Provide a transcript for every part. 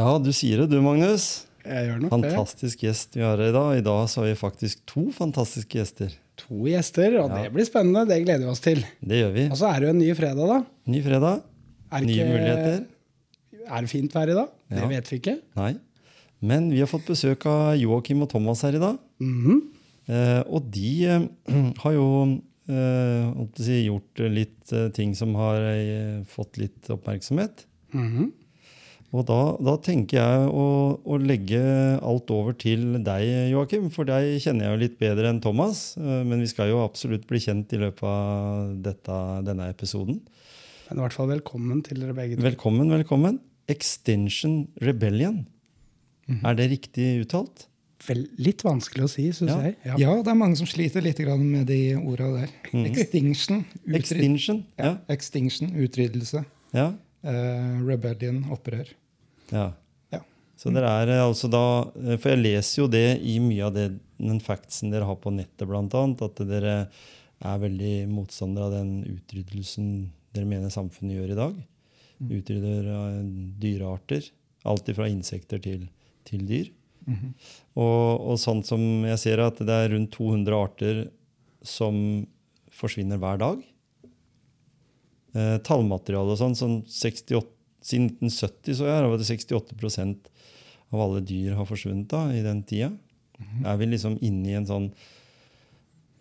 Ja, du sier det du, Magnus. Jeg gjør nok Fantastisk gjest vi har i dag. I dag så har vi faktisk to fantastiske gjester. To gjester, og Ja. det blir spennende. Det gleder vi oss til. Det gjør vi. Og så er det jo en ny fredag, da. Ny fredag, Er nye ikke- muligheter. Er det fint vær i dag? Det vet vi ikke. Nei. Men vi har fått besøk av Joakim og Thomas her i dag. Mhm. Eh, og de eh, har jo eh, gjort litt eh, ting som har eh, fått litt oppmerksomhet. Mhm. Og da, da tenker jeg å, å legge alt over til deg, Joakim. For deg kjenner jeg jo litt bedre enn Thomas. eh, Men vi skal jo absolutt bli kjent i løpet av dette, denne episoden. Men i hvert fall velkommen til dere begge to. Velkommen, velkommen. Extension Rebellion. Er det riktig uttalt? Vel, litt vanskelig å si, syns Ja. jeg. Ja. Ja, det er mange som sliter litt med de orda der. Extinction. Utryd Extinction. Ja. Extinction, utryddelse. ja. Eh, rebellion, opprør. ja. Ja. Så dere er eh, altså da eh, For jeg leser jo det i mye av det, den factsen dere har på nettet, annet, at dere er veldig motstandere av den utryddelsen dere mener samfunnet gjør i dag. Utrydder eh, dyrearter. Alt fra insekter til, til dyr. Og, og sånn som jeg ser at det er rundt 200 arter som forsvinner hver dag. Eh, tallmateriale og sånn, 68, siden 1970 så er det 68% av alle dyr har forsvunnet da, i den tida. Er vi liksom inne i en sånn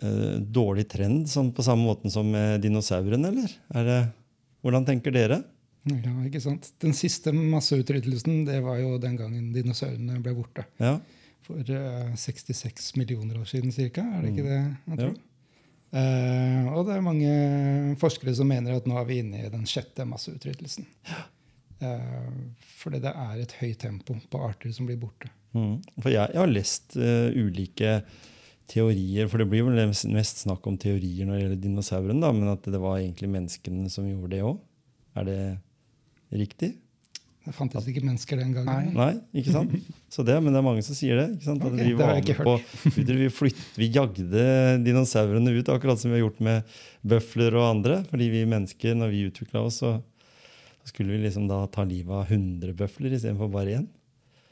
eh, dårlig trend sånn på samme måten som med dinosaurene, eller? Er det, hvordan tenker dere? Ja, ikke sant? Den siste masseutryddelsen det var jo den gangen dinosaurene ble borte. Ja, For eh, 66 millioner år siden ca. Er det ikke det? jeg tror? Ja. Eh, og det er mange forskere som mener at nå er vi inne i den sjette masseutryddelsen. Uh, fordi det er et høyt tempo på arter som blir borte. Mm. For jeg, jeg har lest uh, ulike teorier, for det blir vel mest- snakk om teorier når det gjelder dinosaurene, da, men at det var egentlig menneskene som gjorde det òg. Er det riktig? Det fantes ikke mennesker den gangen. Nei, ikke sant? Så det, men det er mange som sier det. ikke sant? Okay, vi det har var ikke på, vi, flytt, vi jagde dinosaurene ut, akkurat som vi har gjort med bøfler og andre. Fordi vi mennesker, når vi utvikla oss, så, så skulle vi liksom da ta livet av 100 bøfler istedenfor bare én.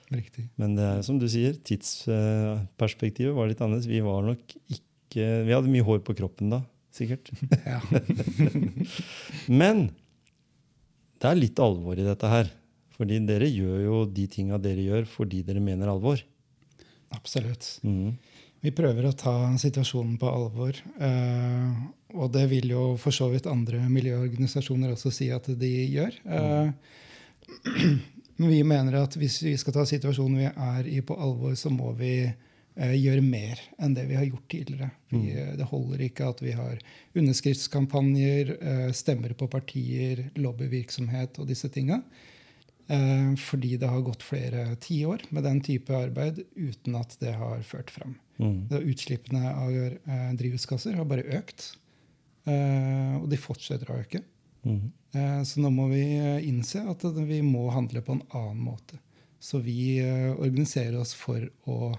Riktig. Men det er som du sier, tidsperspektivet var litt annerledes. Vi var nok ikke Vi hadde mye hår på kroppen da, sikkert. Ja. Men det er litt alvor i dette her. Fordi dere gjør jo de tinga dere gjør fordi dere mener alvor. Absolutt. Mm. Vi prøver å ta situasjonen på alvor. eh, og det vil jo for så vidt andre miljøorganisasjoner også si at de gjør. Eh, men vi mener at hvis vi skal ta situasjonen vi er i på alvor, så må vi eh, gjøre mer enn det vi har gjort tidligere. Vi, eh, Det holder ikke at vi har underskriftskampanjer, eh, stemmer på partier, lobbyvirksomhet og disse tinga. Eh, fordi det har gått flere tiår med den type arbeid uten at det har ført fram. Mm. Utslippene av eh, drivhusgasser har bare økt. Eh, og de fortsetter å øke. Mm. Eh, så nå må vi innse at vi må handle på en annen måte. Så vi organiserer oss for å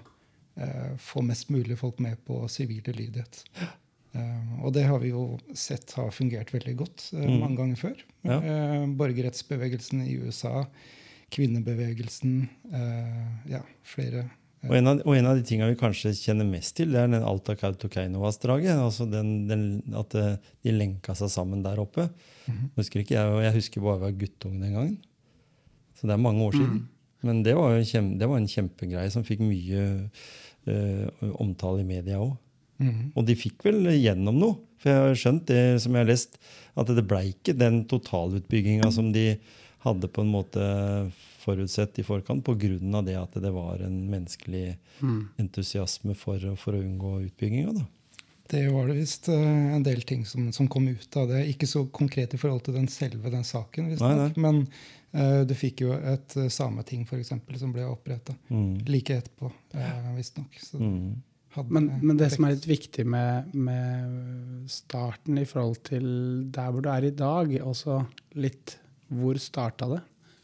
eh, få mest mulig folk med på sivile lydighet. Eh, og det har vi jo sett har fungert veldig godt eh, Mm. mange ganger før. Ja. Eh, borgerrettsbevegelsen i USA, kvinnebevegelsen, ja, flere. Og, en av, og en av de tingene vi kanskje kjenner mest til, det er den Alta Kautokeino-vassdraget. Altså den, den, at de lenka seg sammen der oppe. Husker ikke jeg, jeg husker bare jeg var guttunge den gangen. Så det er mange år siden. Men det var, kjem, det var en kjempegreie som fikk mye uh, omtale i media òg. Mhm. Og de fikk vel gjennom noe. For jeg har skjønt det som jeg har lest, at det blei ikke den totalutbygginga som de hadde på en måte forutsett i forkant, pga. det at det var en menneskelig Mm. entusiasme for, for å unngå utbygginga. Det var det visst eh, en del ting som, som, kom ut av det. Ikke så konkret i forhold til den selve den saken, visstnok. Men uh, du fikk jo et uh, sameting for eksempel, som ble oppretta mm. like etterpå, uh, visstnok. Mm. Men, men, det som er litt viktig med, med, starten i forhold til der hvor du er i dag, også litt hvor starta det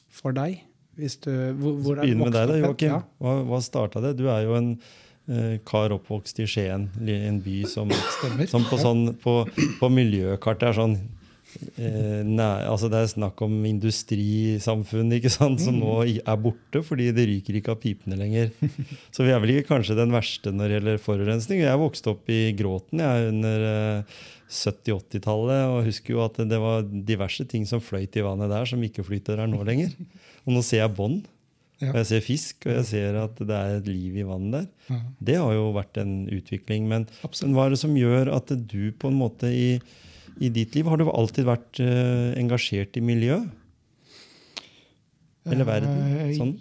for deg? Hvis du, hvor, hvor Begynn med deg, da, Joakim. Ja. Hva, hva starta det? Du er jo en Eh, kar oppvokst i Skien, en by som, som på, sånn, på, på miljøkartet er sånn nei, altså Det er snakk om industrisamfunn ikke sant, som nå er borte fordi det ryker ikke av pipene lenger. Så vi er vel ikke kanskje den verste når det gjelder forurensning. Jeg vokste opp i Gråten jeg, under eh, 70-80-tallet og husker jo at det var diverse ting som fløyt i vannet der, som ikke flyter der nå lenger. Og nå ser jeg bånd. Og jeg ser fisk, og jeg ser at det er et liv i vannet der. Det har jo vært en utvikling. Men, men, hva er det som gjør at du på en måte i, i ditt liv Har du alltid vært uh, engasjert i miljø? Eller verden? Eh, sånn?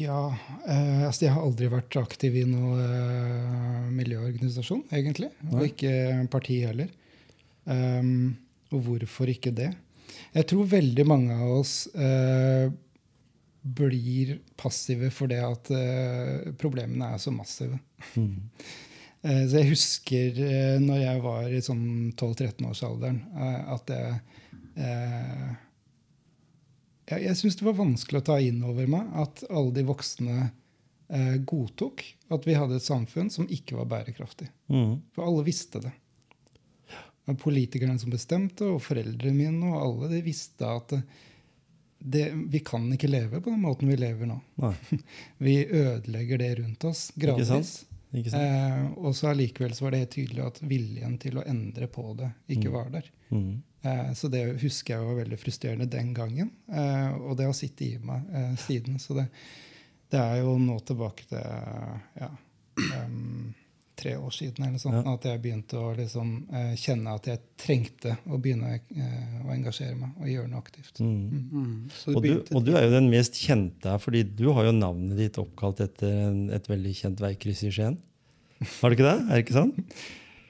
Ja. Uh, altså jeg har aldri vært aktiv i noen miljøorganisasjon, egentlig. Og ikke parti heller. Um, og hvorfor ikke det? Jeg tror veldig mange av oss blir passive fordi at problemene er så massive. Mm. Uh, så jeg husker uh, når jeg var i sånn 12-13-årsalderen, at jeg Jeg, jeg syns det var vanskelig å ta inn over meg at alle de voksne godtok at vi hadde et samfunn som ikke var bærekraftig. Mm. For alle visste det. Politikerne som bestemte, og foreldrene mine og alle de visste at det, vi kan ikke leve på den måten vi lever nå. vi ødelegger det rundt oss gradvis. Eh, og så allikevel så var det helt tydelig at viljen til å endre på det ikke mm. var der. Mm. Eh, så det husker jeg var veldig frustrerende den gangen. Eh, og det har sittet i meg eh, siden. Så det, det, er jo nå tilbake til ja, um, tre år siden eller sånt, ja. at jeg begynte å liksom, eh, kjenne at jeg trengte å begynne eh, å engasjere meg og gjøre noe aktivt. Mm. Mm. mm. Og, du, og, du, er jo den mest kjente her, fordi du har jo navnet ditt oppkalt etter en, et veldig kjent veikryss i Skien. Har du ikke det? Er det ikke sant?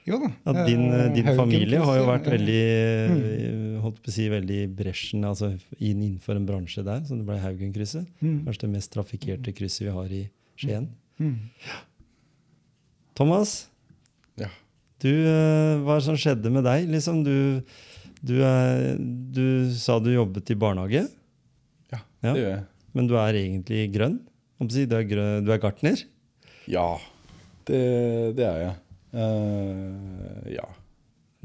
Jo da. At din, eh, din familie har jo vært veldig mm. holdt på å si, veldig bresjen altså innenfor en bransje der, som det ble Haugenkrysset. Mm. Kanskje det mest trafikkerte krysset vi har i Skien. Mm. Ja. Thomas, ja. du, eh, hva er det som skjedde med deg? Liksom, du, du, er, du, sa du jobbet i barnehage. Ja, ja, det gjør jeg. Men du er egentlig grønn? Du er, grøn, du er gartner? Ja, det, det er jeg. Uh, ja.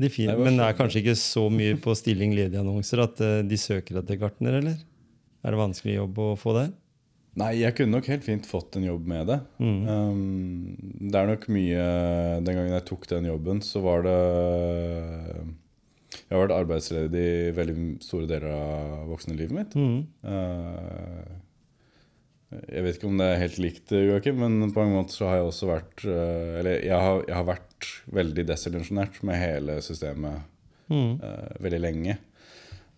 De fine, men det er kanskje ikke så mye på stilling ledige annonser at uh, de søker etter gartner, eller? Er det vanskelig jobb å få der? Nei, jeg kunne nok helt fint fått en jobb med det. Mm. Um, det er nok mye Den gangen jeg tok den jobben, så var det Jeg har vært arbeidsledig i veldig store deler av voksenlivet mitt. Mm. Uh, jeg vet ikke om det er helt likt, Joakim, men på en måte så har jeg også vært uh, Eller jeg har, jeg har vært veldig desillusjonert med hele systemet mm. uh, veldig lenge.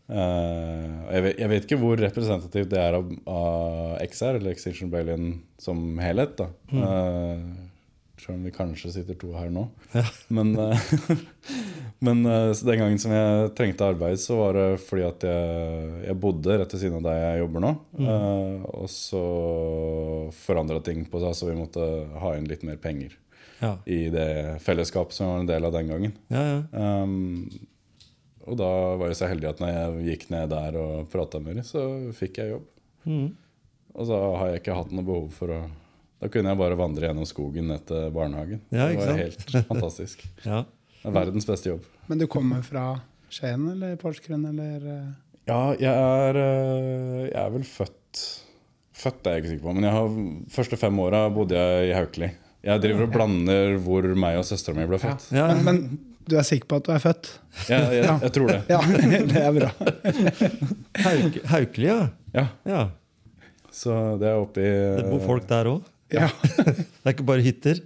Uh, jeg, vet, jeg, vet, ikke hvor representativt det er av, av XR, eller Extinction Rebellion som helhet. da mm. uh, Selv om vi kanskje sitter to her nå. Ja. Men, uh, men den gangen som jeg trengte arbeid, så var det fordi at jeg, jeg bodde rett ved siden av der jeg jobber nå. Mm. og så forandra ting på seg, så vi måtte ha inn litt mer penger ja. i det fellesskapet som jeg var en del av den gangen. Ja, um, og da var jeg så heldig at når jeg gikk ned der og prata med dem, så fikk jeg jobb. Mm. Og så har jeg ikke hatt noe behov for å Da kunne jeg bare vandre gjennom skogen ned til barnehagen. Ja, det var helt fantastisk. ja. Det er verdens beste jobb. Men du kommer fra Skien eller Porsgrunn, eller? Eh? Ja, jeg er, eh, jeg er vel født Født er jeg ikke sikker på, men jeg har, første fem åra bodde jeg i Haukeli. Jeg driver og blander hvor meg og søstera mi ble født. Ja. Ja. Men, men, du er sikker på at du er født? Ja, jeg, jeg tror det. ja, Det er bra. Hauk, Haukeli, ja. ja. ja. Så det er oppi Det bor folk der òg? Ja. det er ikke bare hytter?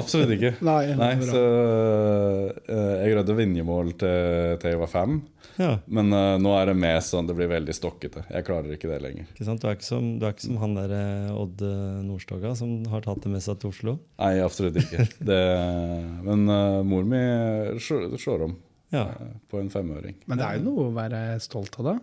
Absolutt ikke. Nei, Nei, så uh, Jeg rødde Vinjemål til, til jeg var fem. Ja, Men uh, nå er det mer sånn det blir veldig stokkete. Jeg klarer ikke det lenger. ikke sant? Du er ikke som, du er ikke som han der eh, Odd Nordstoga som har tatt det med seg til Oslo. Nei, absolutt ikke. Det, men uh, mor mi slår slår om Ja. på en femøring. Men det er jo noe å være stolt av, da.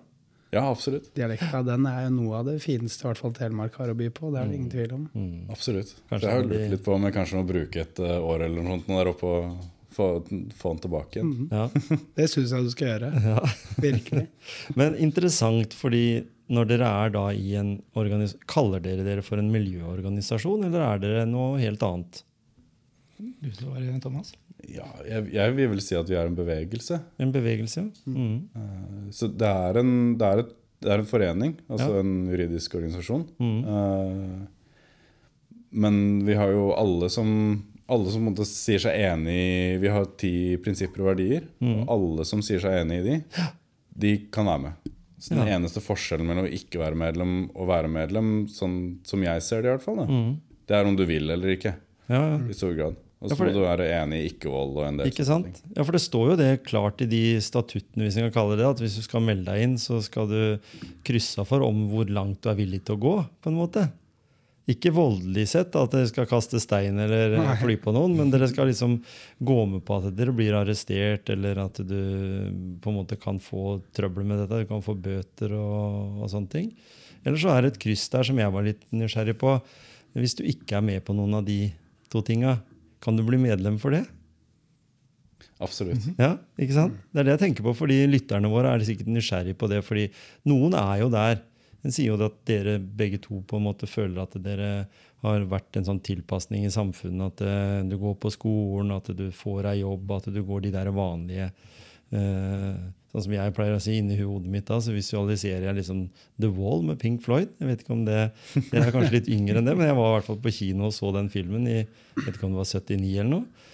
Ja, absolutt. Dialekta den er jo noe av det fineste i hvert fall Telemark har å by på. Det er det ingen tvil om. Mm. Absolutt. Kanskje jeg har lurt litt på om jeg kanskje må bruke et eh, år eller noe sånt der oppe og få, få den tilbake igjen. Mm. Ja. Det syns jeg du skal gjøre. Ja. Virkelig. Men interessant, fordi når dere er da i en organisasjon Kaller dere dere for en miljøorganisasjon, eller er dere noe helt annet? Du svarer, Thomas. Ja, jeg, jeg vil vel si at vi er en bevegelse. En bevegelse? ja. Mm. Eh, Så det er en, det er et, det er en forening, altså Ja. en juridisk organisasjon. Mm. Eh, Men vi har jo alle som alle som sier seg enig i Vi har ti prinsipper og verdier. Mm. Og alle som sier seg enig i de, de kan være med. Så Den Ja. eneste forskjellen mellom å ikke være medlem og være medlem, sånn som jeg ser det, i hvert fall, Mm. det er om du vil eller ikke. Ja, ja. I stor grad. Og så ja, må du være enig i ikke-vold og en del Ikke sant? ting. Ja, for det står jo det klart i de statuttene, hvis vi kan kalle det at hvis du skal melde deg inn, så skal du krysse for om hvor langt du er villig til å gå, på en måte. Ikke voldelig sett, at dere skal kaste stein eller Nei. fly på noen, men dere skal liksom gå med på at dere blir arrestert, eller at du på en måte kan få trøbbel med dette. Du kan få bøter og, og sånne ting. Eller så er det et kryss der som jeg var litt nysgjerrig på. Hvis du ikke er med på noen av de to tinga, kan du bli medlem for det? Absolutt. Ja, ikke sant? Det er det jeg tenker på, fordi lytterne våre er sikkert nysgjerrige på det. fordi noen er jo der. En sier jo det at dere begge to på en måte føler at dere har vært en sånn tilpasning i samfunnet. At eh, du går på skolen, at du får deg jobb, at du går de der vanlige eh, Sånn som jeg pleier å si inni hodet mitt, da, så visualiserer jeg liksom The Wall med Pink Floyd. Jeg vet ikke om det, Dere er kanskje litt yngre enn det, men jeg var i hvert fall på kino og så den filmen i jeg vet ikke om det var 79 eller noe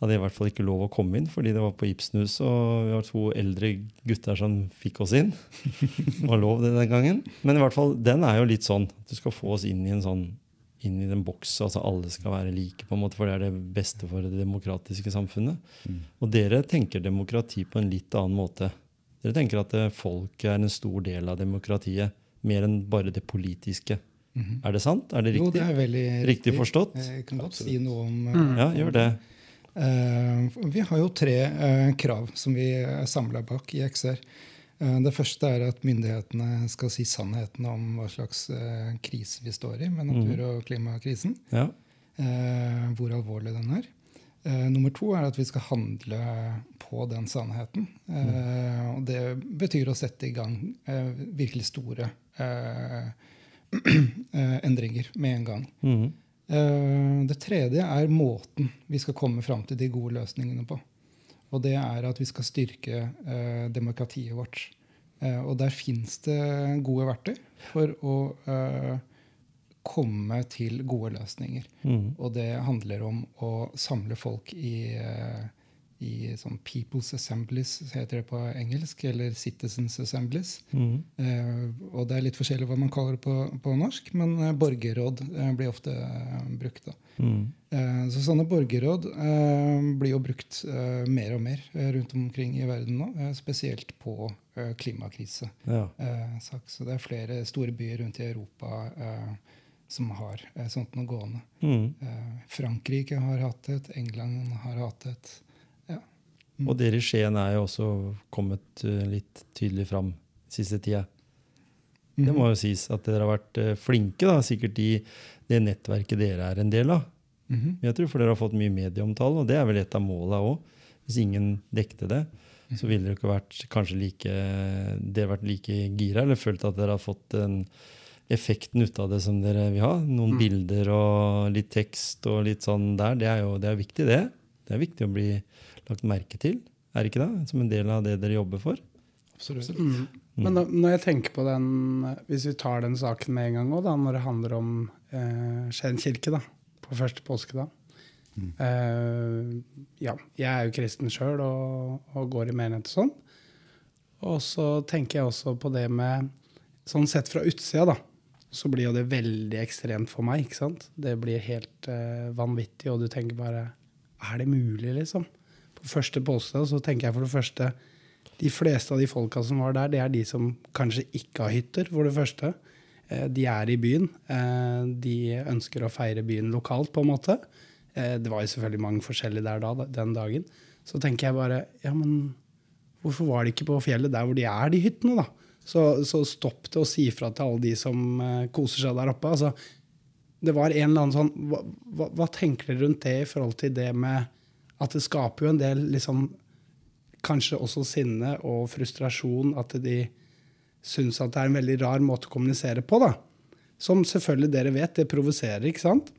hadde i hvert fall ikke lov å komme inn, fordi det var på Ibsenhuset, og vi var to eldre gutter som fikk oss inn. Det var lov det den gangen. Men i hvert fall, den er jo litt sånn at du skal få oss inn i en sånn inn i den boksen. altså alle skal være like, på en måte, for det er det beste for det demokratiske samfunnet. Mm. Og dere tenker demokrati på en litt annen måte. Dere tenker at eh, folk er en stor del av demokratiet, mer enn bare det politiske. Er det sant? Er det Jo, riktig? det er veldig Riktig forstått? Jeg kan godt si noe om mm. Ja, gjør det. Uh, vi har jo tre uh, krav som vi er samla bak i XR. Eh, det første er at myndighetene skal si sannheten om hva slags eh, krise vi står i med natur- og klimakrisen. Ja. eh, hvor alvorlig den er. Eh, nummer to er at vi skal handle på den sannheten. Eh, og det betyr å sette i gang eh, virkelig store endringer med en gang. Eh, det tredje er måten vi skal komme fram til de gode løsningene på. Og det er at vi skal styrke eh, demokratiet vårt. Eh, og der fins det gode verktøy for å eh, komme til gode løsninger. Mm. Og det handler om å samle folk i, eh, i sånn People's Assemblies, heter det på engelsk, eller Citizens Assemblies. Mm. Eh, og det er litt forskjellig hva man kaller det på, på norsk, men eh, borgerråd eh, blir ofte eh, brukt. Mhm. Eh, så sånne borgerråd eh, blir jo brukt mer og mer rundt omkring i verden nå, spesielt på klimakrise. Ja. Eh, så det er flere store byer rundt i Europa eh, som har sånt noe gående. Mm. Eh, Frankrike har hatt et, England har hatt et. Mm. Og dere i Skien er jo også kommet eh, litt tydelig fram siste tida. Det Mhm. må jo sies at dere har vært eh, flinke, da, sikkert i det nettverket dere er en del av. Mhm. Jeg tror for dere har fått mye medieomtale, og det er vel et av måla òg. Hvis ingen dekte det, så ville dere ikke vært kanskje like dere vært like gira, eller følt at dere har fått den effekten ut av det som dere vil ha. Noen Mm. bilder og litt tekst og litt sånn der. Det er jo det er viktig, det. Det er viktig å bli lagt merke til. Er det ikke det? Som en del av det dere jobber for. Absolutt. Mm. Men da, når jeg tenker på den, hvis vi tar den saken med en gang òg, når det handler om eh, Skien kirke da, på første påskedag eh, Ja, jeg er jo kristen sjøl og, og går i menighet og sånn. Og så tenker jeg også på det med Sånn sett fra utsida, da. Så blir jo det veldig ekstremt for meg. ikke sant? Det blir helt eh, vanvittig, og du tenker bare Er det mulig, liksom? På første påskedag så tenker jeg for det første De fleste av de folka som var der, det er de som kanskje ikke har hytter, for det første. Uh, de er i byen. Uh, de ønsker å feire byen lokalt, på en måte. det var jo selvfølgelig mange forskjellige der da, den dagen. Så tenker jeg bare Ja, men hvorfor var de ikke på fjellet der hvor de er, de hyttene, da? Så, så stopp det og si ifra til alle de som koser seg der oppe. Altså, det var en eller annen sånn hva, hva, hva, tenker dere rundt det i forhold til det med at det skaper jo en del liksom, Kanskje også sinne og frustrasjon. At de syns at det er en veldig rar måte å kommunisere på. da. Som selvfølgelig dere vet, det provoserer, ikke sant?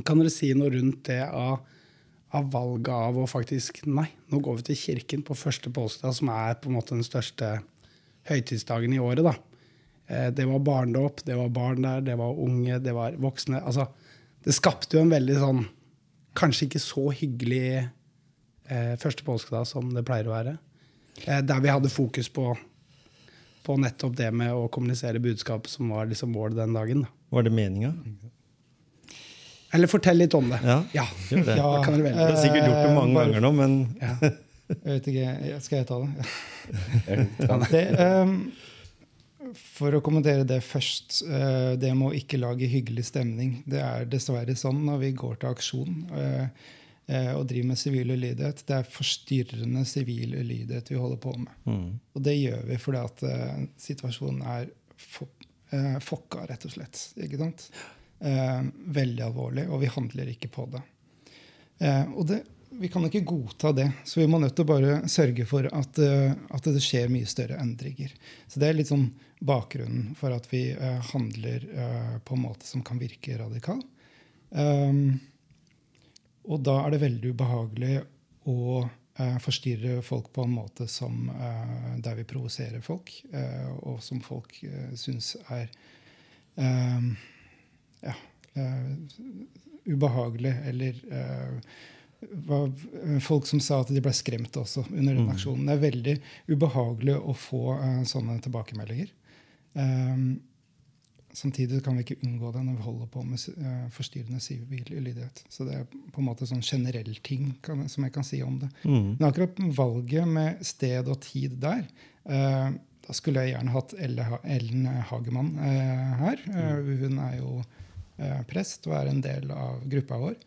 Kan dere si noe rundt det av, av valget av å faktisk Nei, nå går vi til kirken på første påskedag, som er på en måte den største høytidsdagen i året. da. Eh, det var barndåp, det var barn der, det var unge, det var voksne. Altså, det skapte jo en veldig sånn Kanskje ikke så hyggelig eh, første påskedag som det pleier å være. Eh, der vi hadde fokus på, på, nettopp det med å kommunisere budskap som var liksom målet den dagen. Da. Var det meninga? Eller fortell litt om det. Ja, ja. gjør det. Ja. kan du vel. Du har sikkert gjort det mange ganger nå, men ja. Jeg vet ikke, Skal jeg ta det? Ja. det um, for å kommentere det først. Uh, det med å ikke lage hyggelig stemning. Det er dessverre sånn når vi går til aksjon uh, uh, og driver med sivil ulydighet. Det er forstyrrende sivil ulydighet vi holder på med. Mm. Og det gjør vi fordi at situasjonen er fokka, rett og slett. Ikke sant? veldig alvorlig, og vi handler ikke på det. og det vi kan ikke godta det. Så vi må nødt til å bare sørge for at, uh, at, det skjer mye større endringer. Så det er litt sånn bakgrunnen for at vi uh, handler uh, på en måte som kan virke radikal. Um, og da er det veldig ubehagelig å forstyrre folk på en måte som, der vi provoserer folk, og som folk uh, syns er ja, ubehagelig eller var folk som sa at de ble skremt også under den mm. aksjonen. Det er veldig ubehagelig å få uh, sånne tilbakemeldinger. Um, samtidig kan vi ikke unngå det når vi holder på med uh, forstyrrende sivil ulydighet. Så det er på en måte sånn generell ting kan, som jeg kan si om det. Mm. Men akkurat valget med sted og tid der uh, Da skulle jeg gjerne hatt Ellen Hagemann her. Mm. Hun er jo prest og er en del av gruppa vår.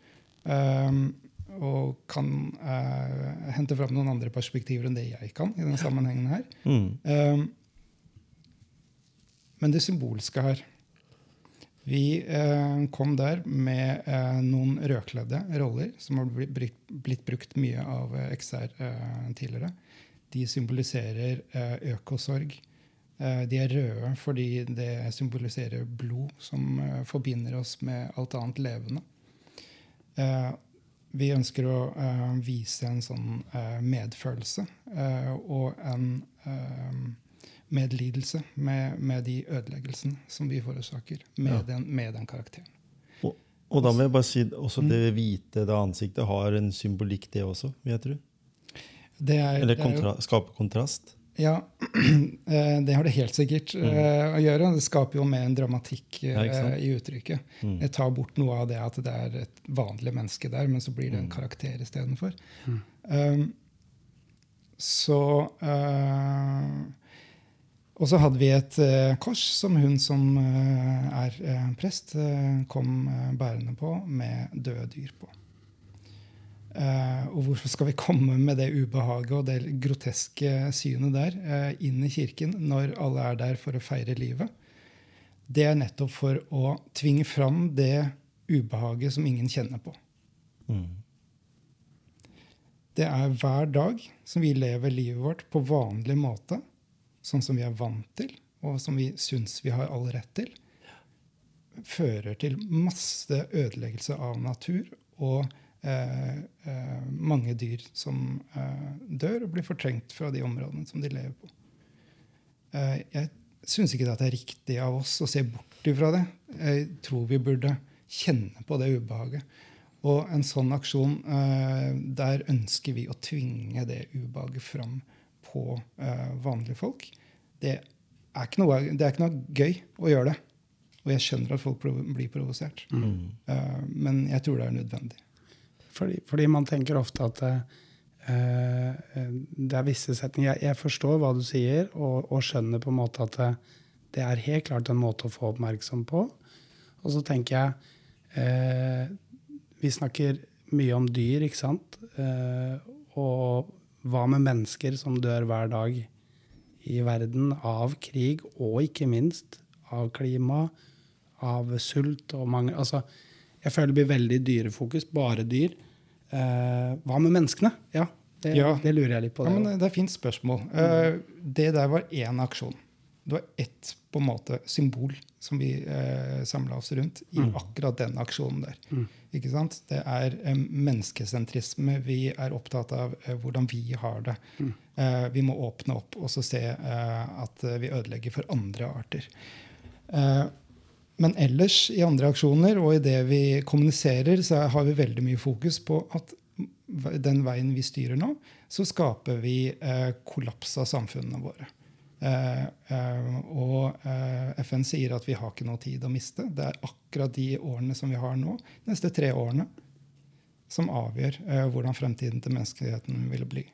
Um, og kan uh, hente fram noen andre perspektiver enn det jeg kan. i denne sammenhengen her. Mm. Um, men det symbolske her Vi uh, kom der med uh, noen rødkledde roller som har blitt, blitt brukt mye av XR tidligere. De symboliserer økosorg. De er røde fordi det symboliserer blod, som forbinder oss med alt annet levende vi ønsker å uh, vise en sånn uh, medfølelse uh, og en medlidelse med, med, de ødeleggelsene som vi forårsaker med, ja. den, med den karakteren. Og, og, da må jeg bare si også mm. det hvite det ansiktet har en symbolikk, det også, vil jeg tro? Det er, Eller kontra, skape kontrast? Ja, eh, det har det helt sikkert mm. Eh, å gjøre. Det skaper jo mer en dramatikk ja, eh, i uttrykket. Mm. Jeg tar bort noe av det at det er et vanlig menneske der, men så blir det en mm. karakter istedenfor. Mm. Um, så uh, Og så hadde vi et uh, kors som hun som uh, er prest, kom bærende på med døde dyr på. Uh, og hvorfor skal vi komme med det ubehaget og det groteske synet der uh, inn i kirken når alle er der for å feire livet? Det er nettopp for å tvinge fram det ubehaget som ingen kjenner på. Mm. Det er hver dag som vi lever livet vårt på vanlig måte, sånn som vi er vant til, og som vi syns vi har all rett til, fører til masse ødeleggelse av natur og Eh, eh, mange dyr som eh, dør og blir fortrengt fra de områdene som de lever på. jeg syns ikke det er riktig av oss å se bort ifra det. Jeg tror vi burde kjenne på det ubehaget. Og en sånn aksjon, der ønsker vi å tvinge det ubehaget fram på vanlige folk. Det er, noe, det er ikke noe, gøy å gjøre det. Og jeg skjønner at folk blir provosert. Mm. Men jeg tror det er nødvendig. Fordi, fordi man tenker ofte at uh, det er visse setninger jeg, forstår hva du sier, og, og, skjønner på en måte at det, det, er helt klart en måte å få oppmerksom på. Og så tenker jeg uh, Vi snakker mye om dyr, ikke sant? og hva med mennesker som dør hver dag i verden av krig, og ikke minst av klima, av sult og mangel altså, Jeg føler det blir veldig dyrefokus. Bare dyr. Eh, hva med menneskene? Ja, det, ja. det, lurer jeg litt på. Det, ja, det, det er et fint spørsmål. Mm. Det der var én aksjon. Det var ett på en måte symbol som vi uh, samla oss rundt i mm. akkurat den aksjonen der. Mm. Ikke sant? Det er um, menneskesentrisme. Vi er opptatt av uh, hvordan vi har det. Mm. Uh, vi må åpne opp og så se at vi ødelegger for andre arter. Men ellers i andre aksjoner og i det vi kommuniserer, så har vi veldig mye fokus på at den veien vi styrer nå, så skaper vi eh, kollaps av samfunnene våre. Eh, eh, og eh, FN sier at vi har ikke noe tid å miste. Det er akkurat de årene som vi har nå, de neste tre årene, som avgjør eh, hvordan fremtiden til menneskeheten vil bli.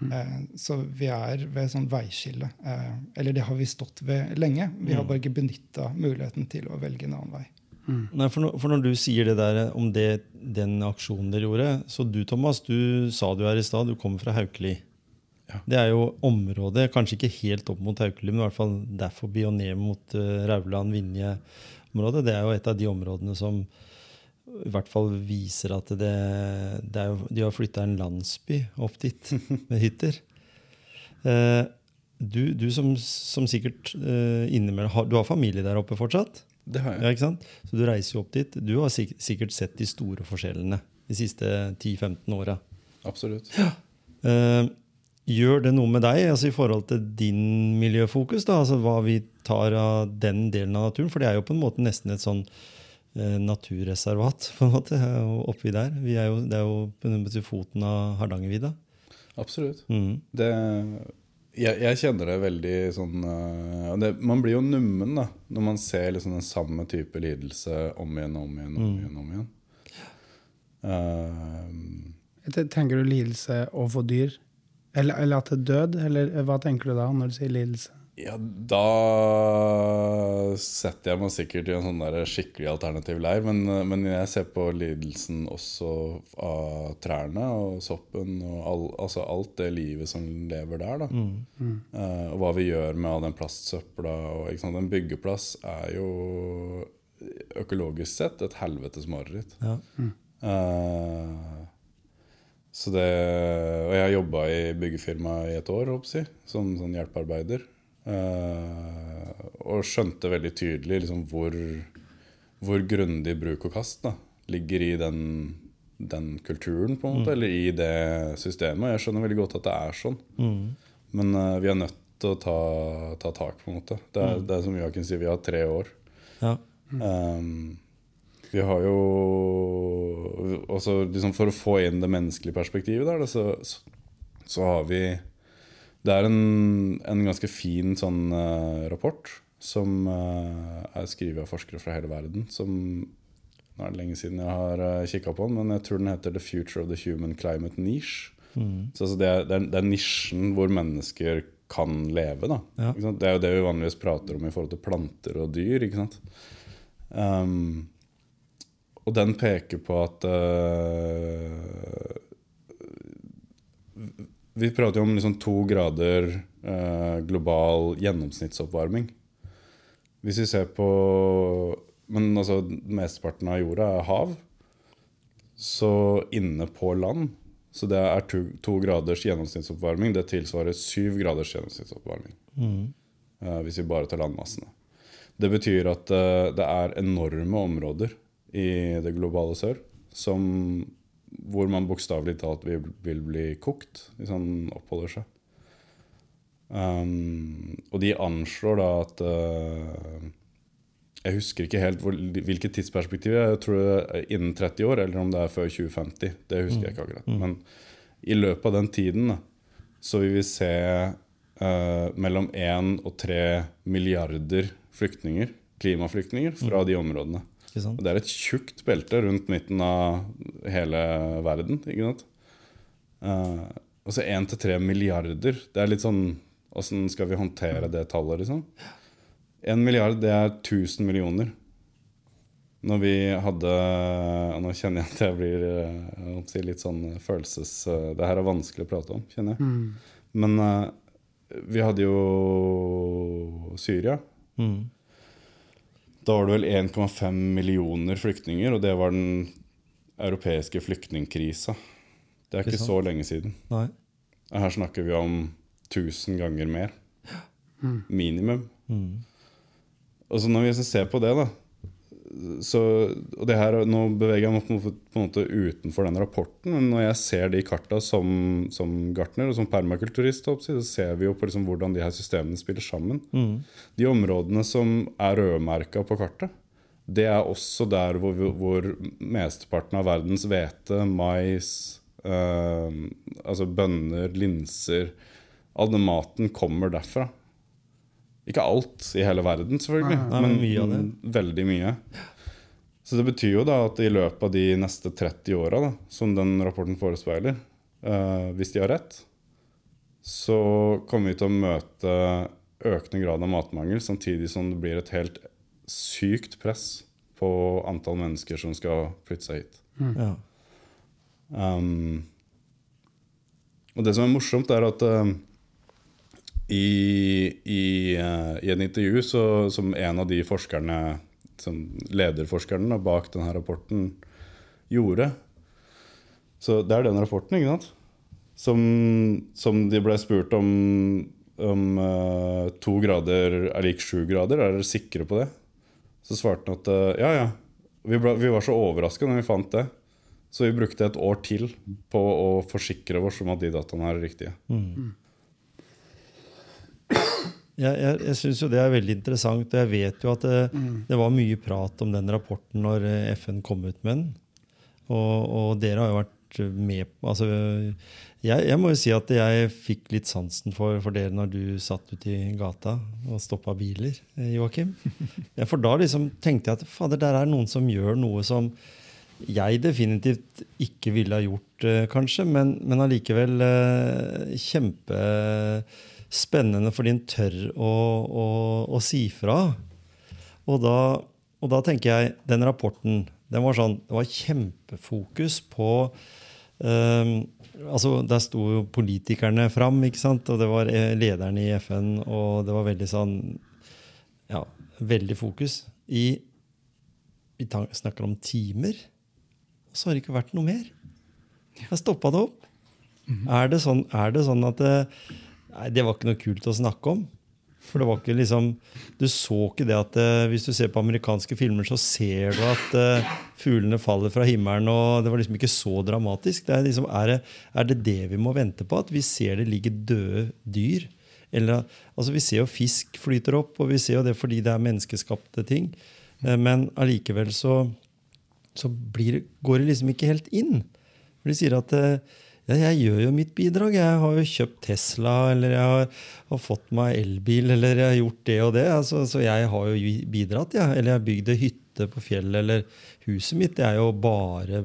Mm. Så vi er ved et sånt veiskille. Eh, eller det har vi stått ved lenge. Vi har mm. bare ikke benytta muligheten til å velge en annen vei. Mm. Nei, for, når, for, når, du sier det der om det, den aksjonen dere gjorde Så du Thomas, du sa du her i stad, du kommer fra Haukeli. Ja. Det er jo området, kanskje ikke helt opp mot Haukeli, men i hvert fall derfor og ned mot uh, Rauland-Vinje-området. Det er jo et av de områdene som i hvert fall viser at det, det jo, de har flytta en landsby opp dit med hytter. Eh, du, du som, som, sikkert eh, innimellom har, Du har familie der oppe fortsatt? Det har jeg. Ja? Så du reiser jo opp dit. Du har sik sikkert sett de store forskjellene de siste 10-15 åra. Absolutt. Ja. Eh, gjør det noe med deg altså i forhold til din miljøfokus? da, altså Hva vi tar av den delen av naturen? For det er jo på en måte nesten et sånn naturreservat på en måte, oppi der. Er jo, det er jo på foten av Hardangervidda. Absolutt. Mm. Det, jeg, jeg, kjenner det veldig sånn uh, det, Man blir jo nummen da, når man ser liksom den samme type lidelse om igjen og om igjen. om mm. igjen, om igjen. Uh, tenker du lidelse overfor dyr? Eller, eller at det er død? Eller hva tenker du da når du sier lidelse? Ja, da setter jeg meg sikkert i en sånn der skikkelig alternativ leir. Men, men, jeg ser på lidelsen også av trærne og soppen og all, altså alt det livet som lever der. da mm. Mm. Uh, Og hva vi gjør med all den plastsøpla. Og, En byggeplass er jo økologisk sett et helvetes mareritt. Ja. Mm. Uh, så det, og jeg har jobba i byggefirma i et år, håper jeg, som sånn hjelpearbeider. Uh, og skjønte veldig tydelig liksom, hvor, hvor, grundig bruk og kast da, ligger i den, den, kulturen, på en måte, mm. eller i det systemet. Jeg skjønner veldig godt at det er sånn. Mm. Men uh, vi er nødt til å ta, ta, tak, på en måte. Det er, mm. det er som Joakim sier, vi har tre år. Ja. Um, vi har jo også liksom For å få inn det menneskelige perspektivet der, så, så har vi det er en, en ganske fin sånn uh, rapport som uh, er skrevet av forskere fra hele verden. Som Nå er det lenge siden jeg har uh, eh, kikka på den, men jeg tror den heter 'The Future of the Human Climate Niche'. Mm. Så altså, det, er, det, er, det, er, nisjen hvor mennesker kan leve. Ja. Det er jo det vi vanligvis prater om i forhold til planter og dyr. ikke sant? Um, og den peker på at uh, vi prater jo om liksom to grader eh, global gjennomsnittsoppvarming. Hvis vi ser på Men altså, mesteparten av jorda er hav. Så inne på land Så det er to, to graders gjennomsnittsoppvarming. Det tilsvarer syv graders gjennomsnittsoppvarming. Mm. Eh, hvis vi bare tar landmassene. Det betyr at eh, det er enorme områder i det globale sør som hvor man bokstavelig talt vil, vil, bli kokt hvis han oppholder seg. Um, og de anslår da at uh, Jeg husker ikke helt hvor, hvilket tidsperspektiv. Jeg tror det er innen 30 år, eller om det er før 2050. Det husker jeg ikke akkurat. Mm. Men i løpet av den tiden da, så vil vi se uh, mellom 1 og 3 milliarder flyktninger klimaflyktninger fra de områdene. Ikke sant? Det er et tjukt belte rundt midten av hele verden. ikke sant? Uh, altså 1-3 milliarder. Det er litt sånn Åssen skal vi håndtere det tallet, liksom? 1 milliard, det er 1000 millioner. Når vi hadde Nå kjenner jeg at jeg blir jeg si, litt sånn følelses... Det her er vanskelig å prate om, kjenner jeg. Men uh, vi hadde jo Syria. Mm. Da var det vel 1,5 millioner flyktninger, og det var den europeiske flyktningkrisa. Det er Ikke så lenge siden. Nei. Her snakker vi om 1000 ganger mer. Minimum. Mm. Og så når vi ser på det, da så, og det her, Nå beveger jeg meg på på en måte utenfor den rapporten, men når jeg ser de karta som, som gartner og som permakulturist, så ser vi jo på liksom hvordan de her systemene spiller sammen. Mm. De områdene som er rødmerka på kartet, det er også der hvor, hvor mesteparten av verdens hvete, mais, eh, altså bønner, linser All den maten kommer derfra. Ikke alt i hele verden, selvfølgelig, Nei, men mye av det. veldig mye. Så det betyr jo da at i løpet av de neste 30 åra, som den rapporten forespeiler, uh, hvis de har rett, så kommer vi til å møte økende grad av matmangel, samtidig som det blir et helt sykt press på antall mennesker som skal flytte seg hit. Ja. Um, og det som er morsomt, er at um, i, i, uh, i en intervju så, som en av de forskerne, lederforskerne da, bak denne rapporten, gjorde Så det er den rapporten, ikke sant? Som, som de ble spurt om om uh, to grader er lik sju grader. Er dere sikre på det? Så svarte han at uh, ja, ja. Vi, ble, vi var så overraska når vi fant det. Så vi brukte et år til på å forsikre oss om at de dataene er riktige. Jeg, jeg, jeg syns jo det er veldig interessant, og jeg vet jo at det, det var mye prat om den rapporten når eh, FN kom ut med den. Og, og dere har jo vært med altså, jeg, jeg må jo si at jeg fikk litt sansen for, for dere når du satt ute i gata og stoppa biler, eh, Joakim. For da liksom tenkte jeg at fader, der er noen som gjør noe som jeg definitivt ikke ville ha gjort, eh, kanskje, men, men allikevel eh, kjempespennende fordi en tør å, å, å si fra. Og da, og da tenker jeg, den rapporten den var sånn, Det var kjempefokus på um, altså Der sto jo politikerne fram, ikke sant? og det var eh, lederne i FN, og det var veldig sånn Ja, veldig fokus. I Vi snakker om timer, og så har det ikke vært noe mer. Jeg stoppa det opp. er, det sånn, er det sånn at det, Nei, det var ikke noe kult å snakke om. For det var ikke liksom Du så ikke det at eh, Hvis du ser på amerikanske filmer, så ser du at eh, fuglene faller fra himmelen, og det var liksom ikke så dramatisk. Det er, liksom, er, det, er det det vi må vente på? At vi ser det ligge døde dyr? Eller, altså Vi ser jo fisk flyter opp, og vi ser jo det fordi det er menneskeskapte ting. Eh, Men allikevel så, så blir, går det liksom ikke helt inn. For de sier at eh, jeg gjør jo mitt bidrag. Jeg har jo kjøpt Tesla, eller jeg har, har fått meg elbil, eller jeg har gjort det og det. Altså, så jeg har jo bidratt, ja. Eller jeg har bygd ei hytte på fjellet, eller huset mitt. Det er jo bare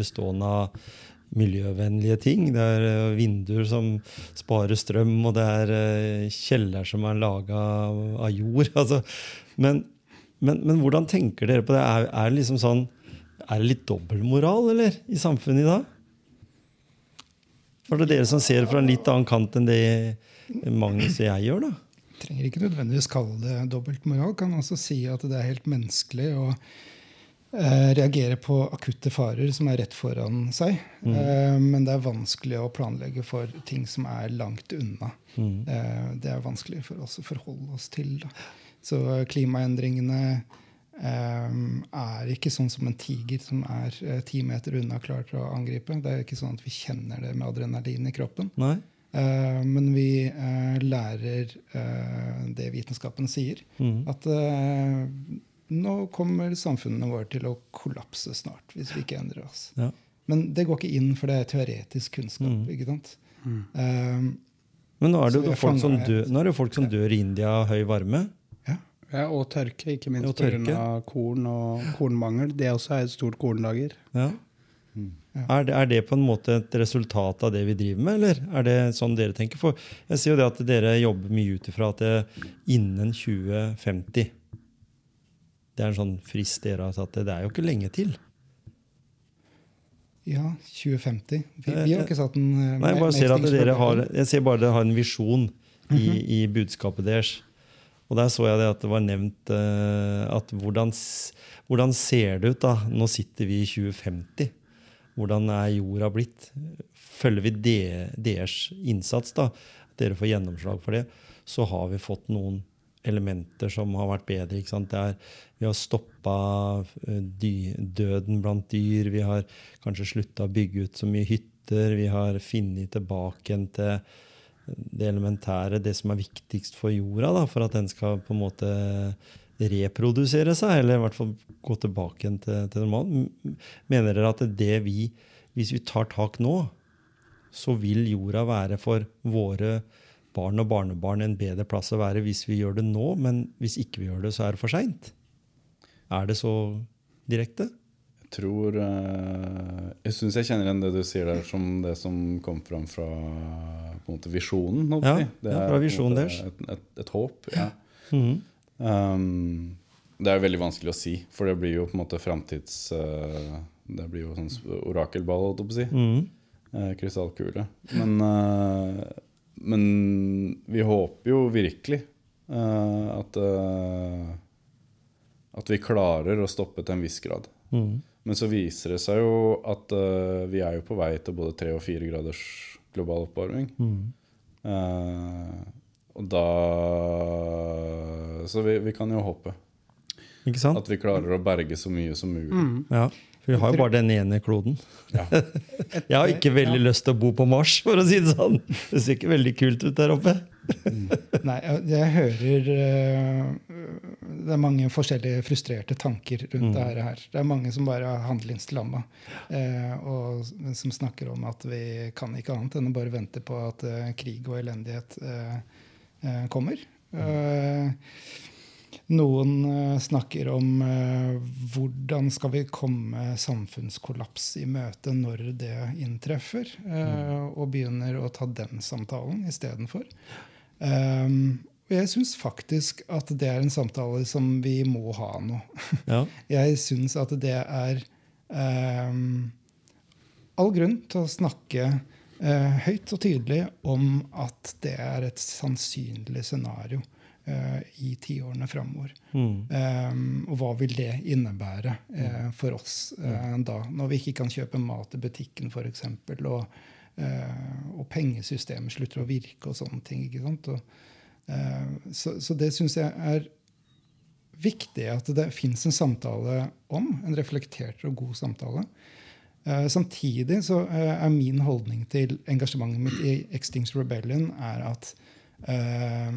bestående av miljøvennlige ting. Det er eh, vinduer som sparer strøm, og det er eh, kjeller som er laga av jord. Altså, men, men, men hvordan tenker dere på det? Er, er det liksom sånn er det litt dobbeltmoral i samfunnet i dag? For det er dere som ser fra en litt annen kant enn det Magnus og jeg gjør, da. trenger ikke nødvendigvis kalle det dobbeltmoral. Kan også si at det er helt menneskelig å eh, reagere på akutte farer som er rett foran seg. Eh, men det er vanskelig å planlegge for ting som er langt unna. Eh, det er vanskelig for oss å forholde oss til. Da. Så klimaendringene er ikke sånn som en tiger som er eh, ti meter unna klar til å angripe. Det er ikke sånn at vi kjenner det med adrenalin i kroppen. Nei? Eh, men vi eh, lærer eh, det vitenskapen sier. Mm. At nå kommer samfunnene våre til å kollapse snart hvis vi ikke endrer oss. Ja. Men det går ikke inn, for det er teoretisk kunnskap. Mm. ikke sant? Eh, Men nå er det jo folk som, dør, nå er det jo folk som dør i India av høy varme. Ja. Og tørke, ikke minst pga. korn og kornmangel. Det også er et stort kornlager. Ja. Er, det, er det på en måte et resultat av det vi driver med, eller er det sånn dere tenker? For jeg ser jo det at dere jobber mye ut ifra at det innen 2050 Det er en sånn frist dere har satt. Det er jo ikke lenge til. Ja, 2050. Vi, vi har ikke satt en eh, Nei, Jeg bare ser at dere har, jeg ser bare dere har en visjon i, i budskapet deres. Og der så jeg det at det var nevnt eh, at hvordan, hvordan ser det ut da? Nå sitter vi i 2050. Hvordan er jorda blitt? Følger vi de- deres innsats, da, at dere får gjennomslag for det, så har vi fått noen elementer som har vært bedre. ikke sant? Er, vi har stoppa døden blant dyr. Vi har kanskje slutta å bygge ut så mye hytter. Vi har funnet tilbake igjen til det elementære, det som er viktigst for jorda, da, for at den skal på en måte reprodusere seg, eller i hvert fall gå tilbake igjen til, til normalen. Mener dere at det vi, hvis vi tar tak nå, så vil jorda være for våre barn og barnebarn en bedre plass å være hvis vi gjør det nå, men hvis ikke vi gjør det, så er det for seint? Er det så direkte? Tror uh, Jeg syns jeg kjenner igjen det du sier der, som det som kom fram fra på en måte visjonen. Ja. Det ja, er fra visjonen deres. Et, et, et håp. Ja. Mhm. Um, det er veldig vanskelig å si, for det blir jo på en måte framtids... uh, det blir jo sånn orakelball, holdt jeg på å si. Mm -hmm. uh, krystallkule. Men, men vi håper jo virkelig at At vi klarer å stoppe til en viss grad. Mhm. Men så viser det seg jo at uh, vi er jo på vei til både tre og fire graders global oppvarming. Mm. Uh, og da Så vi, vi kan jo håpe Ikke sant? at vi klarer å berge så mye som mulig. Mm. Ja, for vi har jo bare den ene kloden. Ja. Jeg har ikke veldig lyst til å bo på Mars, for å si det sånn. Det ser ikke veldig kult ut der oppe. Nei, jeg, jeg hører uh, Det er mange forskjellige frustrerte tanker rundt Mm. det her-. Det er mange som bare er handlingslamma, uh, og som snakker om at vi kan ikke annet enn å bare vente på at uh, krig og elendighet eh, eh, kommer. Eh, noen eh, snakker om eh, hvordan skal vi komme samfunnskollaps i møte når det inntreffer, eh, og begynner å ta den samtalen istedenfor. Um, og jeg syns faktisk at det er en samtale som vi må ha nå. Ja. Jeg syns at det er um, all grunn til å snakke høyt og tydelig om at det er et sannsynlig scenario i tiårene framover. Mm. Um, og hva vil det innebære uh, for oss eh, da, når vi ikke kan kjøpe mat i butikken f.eks., og, uh, og pengesystemet slutter å virke og sånne ting. ikke sant? Og, eh, så, så det syns jeg er viktig at det fins en samtale om, en reflektert og god samtale. Eh, samtidig så eh, er min holdning til engasjementet mitt i Extinction Rebellion er at eh,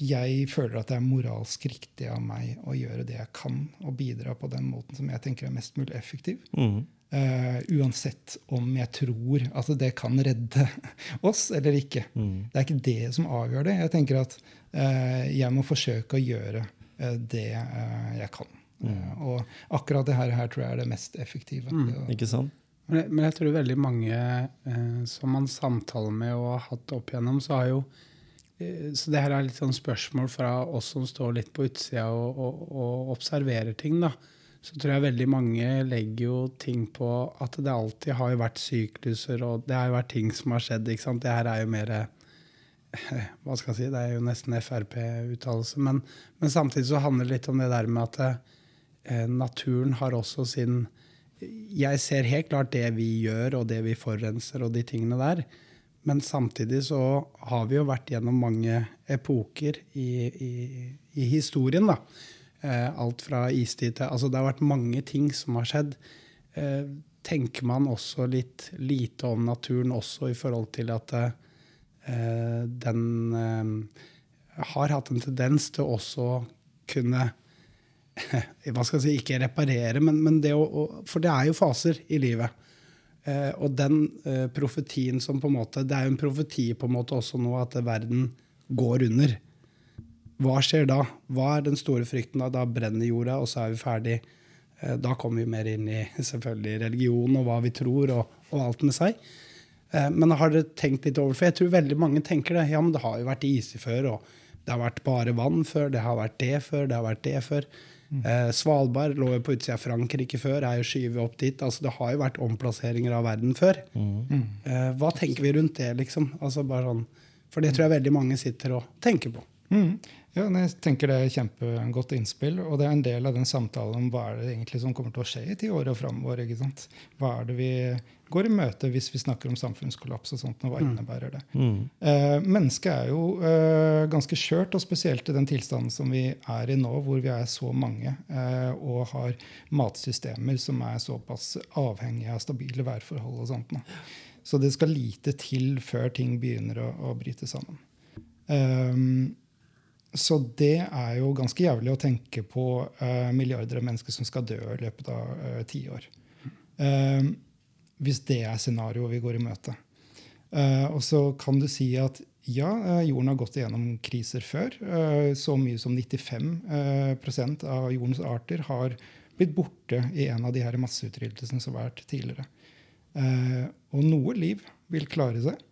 jeg føler at det er moralsk riktig av meg å gjøre det jeg kan, og bidra på den måten som jeg tenker er mest mulig effektiv. Mm. Uh, uansett om jeg tror at det kan redde oss eller ikke. Mm. Det er ikke det som avgjør det. Jeg tenker at uh, jeg må forsøke å gjøre uh, det jeg kan. Eh, og akkurat det her, her tror jeg er det mest effektive. Mm. Ikke sant? Men jeg, men jeg tror veldig mange som man samtaler med og har hatt opp igjennom, så har jo Så det her er litt sånn spørsmål fra oss som står litt på utsida og, og, og observerer ting. da. Så tror jeg veldig mange legger jo ting på at det alltid har jo vært sykluser, og det har jo vært ting som har skjedd. ikke sant? Det her er jo mer eh, hva skal jeg si, Det er jo nesten Frp-uttalelse. Men, men samtidig så handler det litt om det der med at eh, naturen har også sin Jeg ser helt klart det vi gjør, og det vi forurenser, og de tingene der. Men samtidig så har vi jo vært gjennom mange epoker i, i, i historien, da. Eh, alt fra istid til Altså det har vært mange ting som har skjedd. Eh, tenker man også litt lite om naturen også i forhold til at eh, den har hatt en tendens til også kunne hva skal jeg si, ikke reparere, men, men det å For det er jo faser i livet. Eh, og den eh, profetien som på en måte Det er jo en profeti på en måte også nå at verden går under. hva skjer da? Hva er den store frykten da? Da brenner jorda, og så er vi ferdig. Eh, da kommer vi mer inn i selvfølgelig religion og hva vi tror, og, og alt med seg. Men har dere tenkt litt over For jeg tror veldig mange tenker det. Ja, men det har jo vært is før, og det har vært bare vann før, det har vært det før, det har vært det før. Eh, Svalbard lå jo på utsida av Frankrike før, er jo skyvet opp dit. altså Det har jo vært omplasseringer av verden før. Eh, hva tenker vi rundt det, liksom? Altså bare sånn, For det tror jeg veldig mange sitter og tenker på. Mm. Ja, jeg tenker Det er kjempegodt innspill, og det er en del av den samtalen om hva er det egentlig som kommer til å skje i ti år og framover. ikke sant? Hva er det vi går i møte hvis vi snakker om samfunnskollaps og sånt, og hva innebærer det? Mm. Eh, mennesket er jo eh, ganske skjørt, og spesielt i den tilstanden som vi er i nå, hvor vi er så mange eh, og har matsystemer som er såpass avhengige av stabile værforhold og sånt. Nå. Så det skal lite til før ting begynner å, å bryte sammen. Um, så det er jo ganske jævlig å tenke på uh, milliarder av mennesker som skal dø i løpet av uh, ti år. Uh, hvis det er scenarioet vi går i møte. Uh, og så kan du si at ja, jorden har gått igjennom kriser før. så mye som 95% av jordens arter har blitt borte i en av de her som har vært tidligere. og noe liv vil klare seg.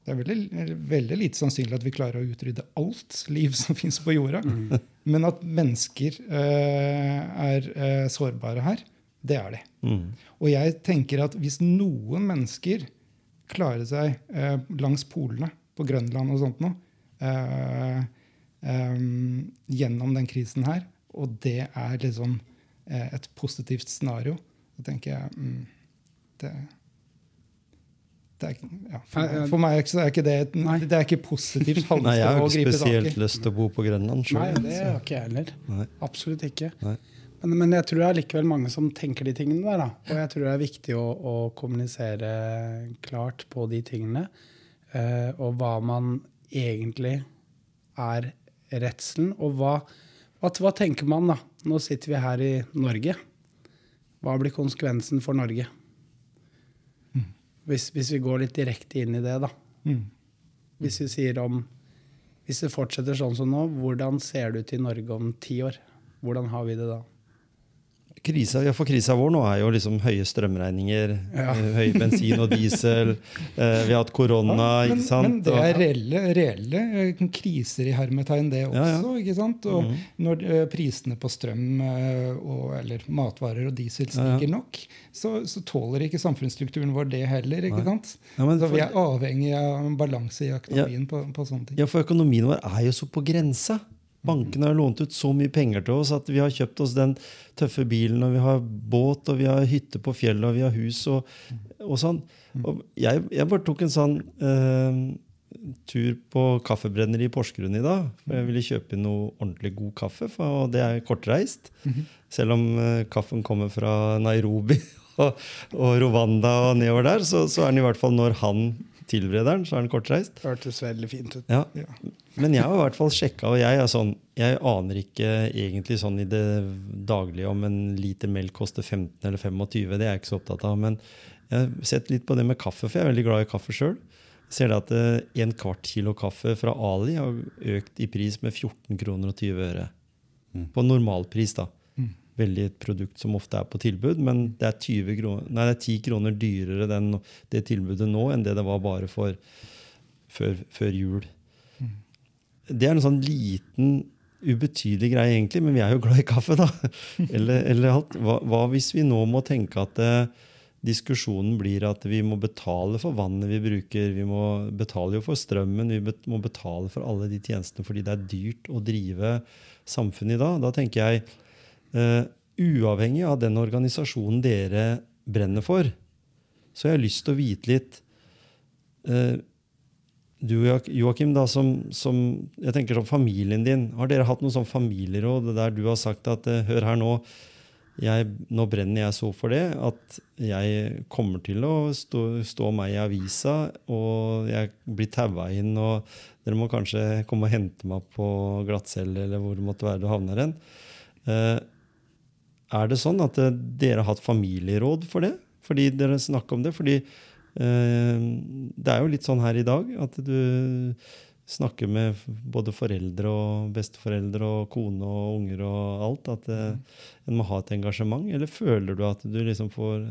Det er veldig, veldig, lite sannsynlig at vi klarer å utrydde alt liv som fins på jorda. Mm. Men at mennesker eh, er eh, sårbare her, det er de. Mm. Og jeg tenker at hvis noen mennesker klarer seg eh, langs polene, på Grønland og sånt noe, eh, eh, gjennom den krisen her, og det er liksom eh, et positivt scenario, så tenker jeg mm, det er ja, for, meg er ikke det Det er ikke positivt Nei, Jeg har ikke spesielt lyst til å bo på Grønland sjøl. Nei, det har ikke jeg heller. Nei. Absolutt ikke. Men, men, jeg tror det er likevel mange som tenker de tingene der. Da. Og jeg tror det er viktig å, å kommunisere klart på de tingene. Uh, og hva man egentlig er redselen. Og hva, hva, hva tenker man, da? Nå sitter vi her i Norge. Hva blir konsekvensen for Norge? Hvis, hvis, vi går litt direkte inn i det, da. Mm. Hvis vi sier om Hvis det fortsetter sånn som nå, hvordan ser det ut i Norge om ti år? Hvordan har vi det da? Krisa, ja, for krisa vår nå er jo liksom høye strømregninger, ja. Eh, høy bensin og diesel. Eh, vi har hatt korona. Ja, men, ikke sant? Men det er reelle, reelle eh, kriser i hermetegn, det også. Ikke sant? Og mm. når uh, prisene på strøm og, eller matvarer og diesel stiger nok, så, så, tåler ikke samfunnsstrukturen vår det heller. ikke sant? så vi er avhengig av balanse i økonomien på, på sånne ting. Ja, for økonomien vår er jo så på grensa. Bankene har lånt ut så mye penger til oss at vi har kjøpt oss den tøffe bilen, og vi har båt, og vi har hytte på fjellet, og vi har hus og, og sånn. Og jeg, jeg, bare tok en sånn eh, tur på kaffebrenneri i Porsgrunn i dag. For jeg ville kjøpe inn noe ordentlig god kaffe, for, og det er kortreist. Selv om eh, kaffen kommer fra Nairobi og, og Rwanda og nedover der, så, så er den i hvert fall når han tilbereder den, så er den kortreist. Hørtes veldig fint ut. Ja. Men jeg har i hvert fall sjekka, og jeg, sånn, jeg aner ikke egentlig sånn i det daglige om en liter melk koster 15 eller 25. Det er jeg ikke så opptatt av. Men jeg har sett litt på det med kaffe, for jeg er veldig glad i kaffe sjøl. Ser det at eh, en kvart kilo kaffe fra Ali har økt i pris med 14 kroner og 20 øre. Mm. På normalpris, da veldig et produkt som ofte er på tilbud, men det er, 20 kroner, nei, det er 10 kroner dyrere den, det tilbudet nå enn det det var bare for før, før jul. Mm. Det er en sånn liten, ubetydelig greie, egentlig, men vi er jo glad i kaffe, da. eller, eller. Hva, hva, hvis vi nå må tenke at eh, diskusjonen blir at vi må betale for vannet vi bruker, vi må betale jo for strømmen, vi må betale for alle de tjenestene fordi det er dyrt å drive samfunnet i dag. Da tenker jeg Uh, uavhengig av den organisasjonen dere brenner for, så jeg har jeg lyst til å vite litt uh, Du Joakim, da, som, som, jeg tenker som familien din, har dere hatt noe sånn familieråd der du har sagt at uh, hør her nå, jeg, nå brenner jeg så for det at jeg kommer til å stå, stå meg i avisa, og jeg blir taua inn, og dere må kanskje komme og hente meg på glattcelle eller hvor det måtte være du havner hen. Uh, er det sånn at eh, dere har hatt familieråd for det? Fordi dere snakker om det? Fordi eh, det er jo litt sånn her i dag at du snakker med både foreldre og besteforeldre og kone og unger og alt, at eh, en må ha et engasjement? Eller føler du at du liksom får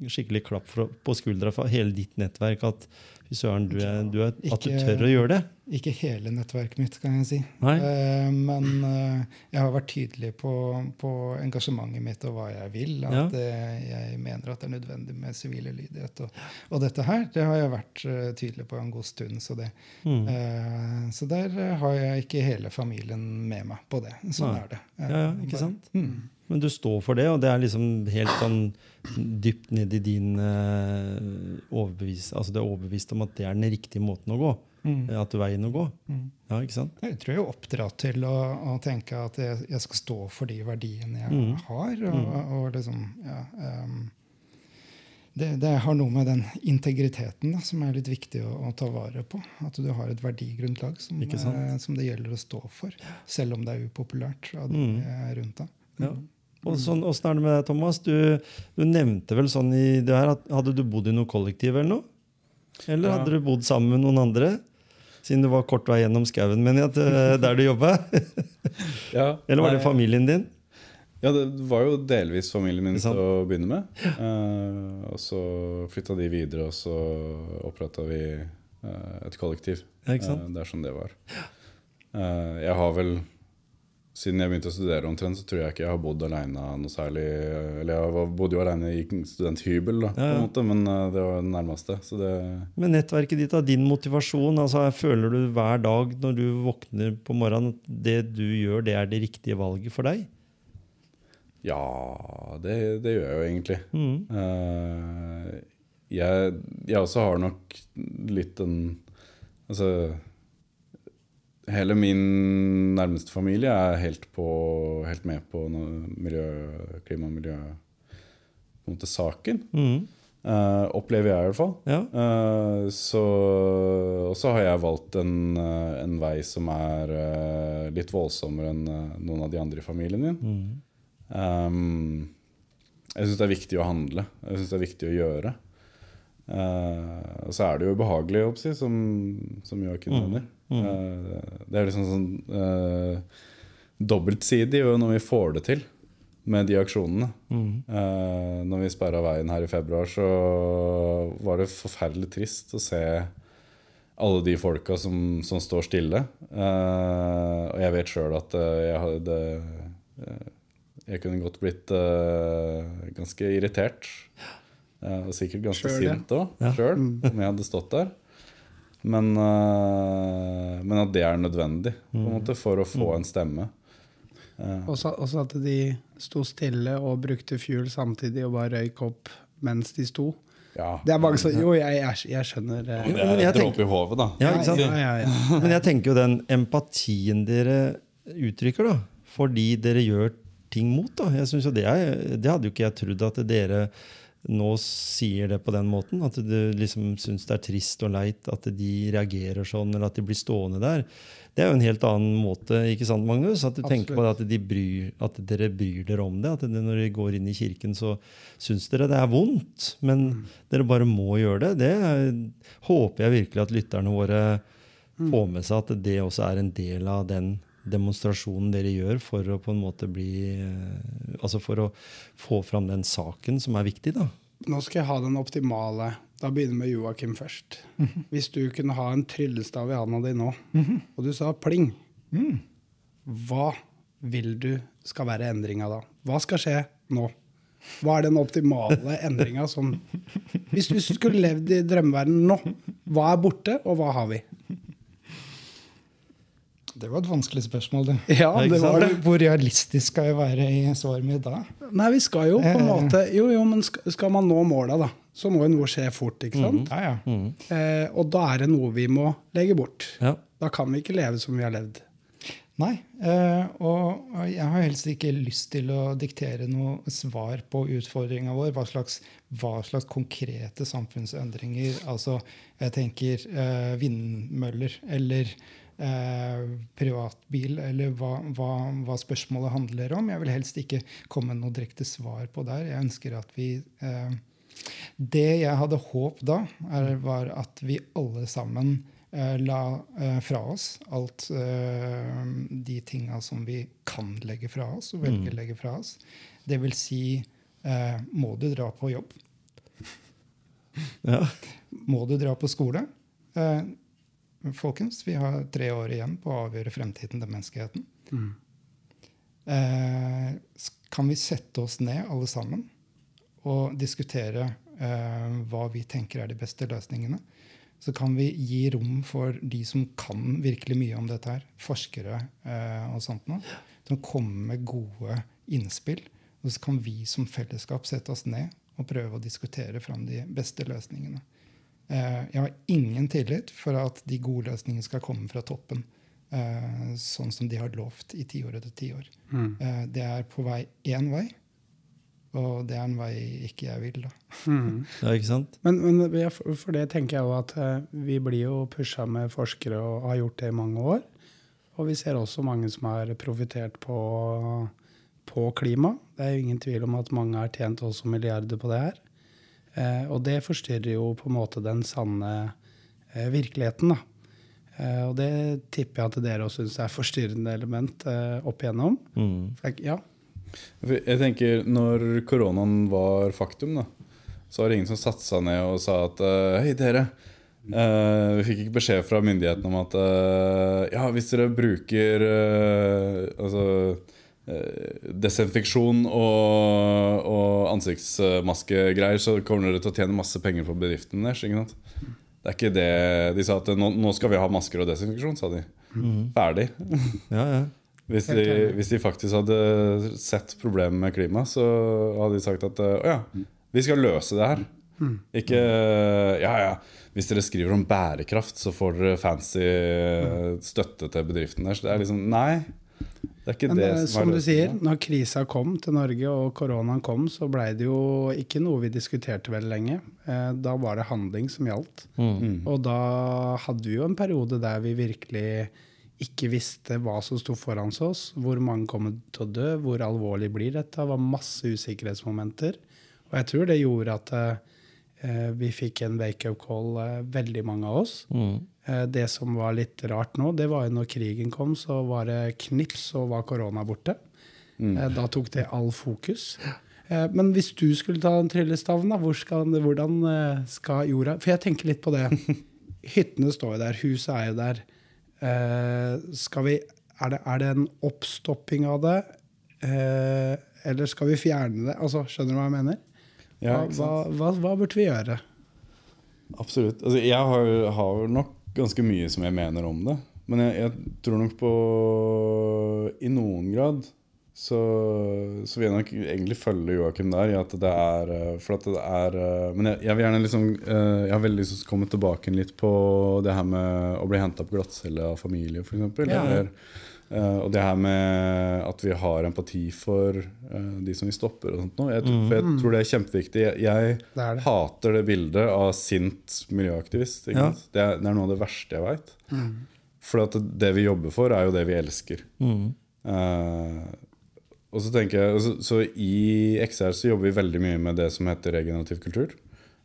skikkelig klapp på skuldra fra hele ditt nettverk? At fy søren, du, er, du er, at du tør å gjøre det? Ikke hele nettverket mitt, kan jeg si. Uh, men uh, jeg har vært tydelig på, på, engasjementet mitt og hva jeg vil. At ja. uh, jeg mener at det er nødvendig med sivil ulydighet. Og, og, dette her det har jeg vært tydelig på en god stund. Så, det, mm. så der har jeg ikke hele familien med meg på det. Sånn Nei. er det. ja, ja, ikke sant? Mm. Men du står for det, og det er liksom helt sånn dypt ned i din uh, overbevis, altså det er overbevist om at det er den riktige måten å gå. Mm. At du veien å gå. Mm. Ja, ikke sant? Jeg tror jeg er oppdratt til å, å tenke at jeg, jeg, skal stå for de verdiene jeg mm. har. Og, mm. og, liksom, ja, um, det, det, har noe med den integriteten da, som er litt viktig å, å, ta vare på. At du har et verdigrunnlag som, eh, som, det gjelder å stå for. Selv om det er upopulært av de mm. rundt deg. Ja. Og sånn, Åssen er det med deg, Thomas? Du, du, nevnte vel sånn i det her at Hadde du bodd i noe kollektiv eller noe? Eller ja. hadde du bodd sammen med noen andre? Siden det var kort vei gjennom skauen, mener jeg, eh, der du jobba? ja, eller var det familien din? Ja, det var jo delvis familien min til å begynne med. Uh, og så flytta de videre, og så oppretta vi uh, et kollektiv. Ja, uh, det er sånn det var. jeg har vel siden jeg begynte å studere, omtrent, så tror jeg ikke jeg har bodd alene noe særlig. Eller jeg bodde jo alene i studenthybel, da, ja, ja. på en måte, men eh, det var det nærmeste. Det men nettverket ditt, da, din motivasjon, altså føler du hver dag når du våkner på morgenen at det du gjør, det er det riktige valget for deg? Ja, det, det gjør jeg jo egentlig. Mm. Uh, jeg, jeg også har nok litt en Altså hele min nærmeste familie er helt, på, helt med på miljø, klima- og miljøsaken. Mm. Uh, opplever jeg i hvert fall. Ja. Uh, så, og så har jeg valgt en, uh, en vei som er litt voldsommere enn noen av de andre i familien min. Mm. Um, jeg syns det er viktig å handle. Jeg syns det er viktig å gjøre. og så er det jo ubehagelig, som, som Joakim mm. nevner. Mm. Uh, det er liksom sånn uh, dobbeltsidig når vi får det til med de aksjonene. Mm. Uh, når vi sperra veien her i februar, så var det forferdelig trist å se alle de folka som, som står stille. Uh, og jeg vet sjøl at jeg hadde Jeg kunne godt blitt ganske irritert. og sikkert ganske selv, sint òg, ja. sjøl, mm. om jeg hadde stått der. Men, uh, men, at det er nødvendig på en mm. måte, for å få mm. en stemme. Uh. Også, også, at de sto stille og brukte fuel samtidig og bare røyk opp mens de sto. Ja. Det er mange som Jo, jeg, jeg, jeg skjønner det. Det er en dråpe i hodet, da. Ja, ja, men jeg tenker jo den empatien dere uttrykker da, fordi dere gjør ting mot. da. Jeg synes jo det, er, det hadde jo ikke jeg trodd at dere nå sier det på den måten. At du liksom syns det er trist og leit at de reagerer sånn, eller at de blir stående der. Det er jo en helt annen måte. ikke sant, Magnus? At du Absolutt. tenker på det, at, de bryr, at, dere bryr dere om det. At det, når dere går inn i kirken, så syns dere det er vondt. Men mm. dere bare må gjøre det. Det er, håper jeg virkelig at lytterne våre mm. får med seg at det også er en del av den demonstrasjonen dere gjør for å på en måte bli eh, Altså for å få fram den saken som er viktig, da? Nå skal jeg ha den optimale. Da begynner vi med Joakim først. Mm -hmm. Hvis du kunne ha en tryllestav i handa di nå, mm -hmm. og du sa pling, mm. hva vil du skal være endringa da? Hva skal skje nå? Hva er den optimale endringa som Hvis du skulle levd i drømmeverdenen nå, hva er borte, og hva har vi? Det var et vanskelig spørsmål. Det. Ja, det var det. Hvor realistisk skal jeg være i svaret mitt da? Nei, vi skal jo på en eh. måte Jo, jo, men skal man nå måla, da, så må jo noe skje fort. ikke sant? Mm. Ja, ja. Mm. Eh, og da er det noe vi må legge bort. Ja. Da kan vi ikke leve som vi har levd. Nei. Eh, og jeg har helst ikke lyst til å diktere noe svar på utfordringa vår. Hva slags, hva slags, konkrete samfunnsendringer. Altså, jeg tenker eh, vindmøller eller eh, privatbil, eller hva, hva, hva, spørsmålet handler om. Jeg vil helst ikke komme med noe direkte svar på der. Jeg ønsker at vi eh, Det jeg hadde håp da, er, var at vi alle sammen eh, la eh, fra oss alt eh, de tinga som vi kan legge fra oss, og velger å legge fra oss. Det vil si eh, Må du dra på jobb? Ja. Må du dra på skole? Folkens, vi har tre år igjen på å avgjøre fremtiden til menneskeheten. Mm. Eh, kan vi sette oss ned, alle sammen, og diskutere eh, hva vi tenker er de beste løsningene? Så kan vi gi rom for de som kan virkelig mye om dette her, forskere eh, og sånt noe, som kommer med gode innspill. Og så kan vi som fellesskap sette oss ned og prøve å diskutere fram de beste løsningene. Eh, jeg har ingen tillit for at de gode løsningene skal komme fra toppen, eh, sånn som de har lovt i tiår etter tiår. Mm. Eh, det er på vei én vei, og det er en vei ikke jeg vil, da. Mm. ja, ikke sant? Men, men for det tenker jeg jo at vi blir jo pusha med forskere og har gjort det i mange år. Og vi ser også mange som har profitert på, på klima. Det er jo ingen tvil om at mange har tjent også milliarder på det her. Eh, og det forstyrrer jo på en måte den sanne eh, virkeligheten, da. Eh, og det tipper jeg at dere også syns er forstyrrende element eh, opp igjennom. Mm. Ja. Jeg tenker, Når koronaen var faktum, da, så var det ingen som satte seg ned og sa at Hei, dere. eh, vi fikk ikke beskjed fra myndighetene om at eh, ja, hvis dere bruker eh, altså, desinfeksjon og, og ansiktsmaskegreier, så kommer dere til å tjene masse penger for bedriften deres. Ikke sant? Det er ikke det De sa at nå, nå skal vi ha masker og desinfeksjon, sa de. Ferdig. Ja, ja. Hvis de, hvis de faktisk hadde sett problemet med klima, så hadde de sagt at å ja, vi skal løse det her. Ikke ja ja, hvis dere skriver om bærekraft, så får dere fancy eh, støtte til bedriften deres. Det er liksom Nei. Men det eh, som som du sier, når krisa kom til Norge og koronaen kom, så blei det jo ikke noe vi diskuterte veldig lenge. Eh, Da var det handling som gjaldt. Mm. Og da hadde vi jo en periode der vi virkelig ikke visste hva som sto foran oss, hvor mange kom til å dø, hvor alvorlig blir dette. Det var masse usikkerhetsmomenter. Og jeg tror det gjorde at eh, vi fikk en wake-up call, veldig mange av oss. Mm. Eh, Det som var litt rart nå, det var jo når krigen kom, så var det knips, og var korona borte. Mm. Da tok det all fokus. Eh, Men hvis du skulle ta den tryllestaven, da, hvor skal, hvordan eh, skal jorda For jeg tenker litt på det. Hyttene står jo der, huset er jo der. Eh, Skal vi, er, det, er det en oppstopping av det? Eh, Eller skal vi fjerne det? Altså, Skjønner du hva jeg mener? Hva, hva, hva, hva burde vi gjøre? Absolutt. Altså, jeg har, har nok ganske mye som jeg mener om det. Men jeg, jeg tror nok på I noen grad så, så vil jeg nok egentlig følge Joakim der i at det er eh, For at det er eh, Men jeg, jeg vil gjerne liksom eh, Jeg har veldig lyst til å komme tilbake litt på det her med å bli henta på glattcelle av familie, f.eks. Ja. Eller, eh, og det her med at vi har empati for uh, de som vi stopper og sånt noe. Jeg, mm. Jeg tror det er kjempeviktig. Jeg, jeg Det er det. hater det bildet av sint miljøaktivist. Ja. Det, er, det er noe av det verste jeg veit. Mm. For at det vi jobber for, er jo det vi elsker. Mm. Uh, og så tenker jeg, så, så I XR så jobber vi veldig mye med det som heter regenerativ kultur.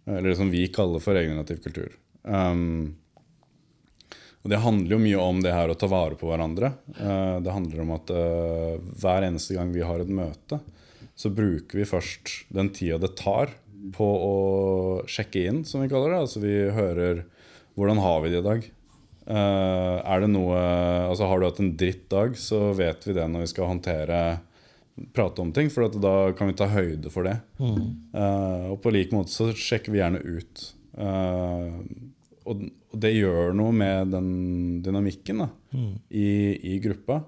Eller det som vi kaller for regenerativ kultur. Um, og Det handler jo mye om det her å ta vare på hverandre. Eh, det handler om at eh, hver eneste gang vi har et møte, så bruker vi først den tida det tar på å sjekke inn, som vi kaller det. Altså Vi hører hvordan har vi det i dag. Eh, er det noe Altså Har du hatt en dritt dag, så vet vi det når vi skal håndtere prate om ting, for at da kan vi ta høyde for det. Eh, og på lik måte så sjekker vi gjerne ut. Eh, og, det gjør noe med den dynamikken da, i, i gruppa.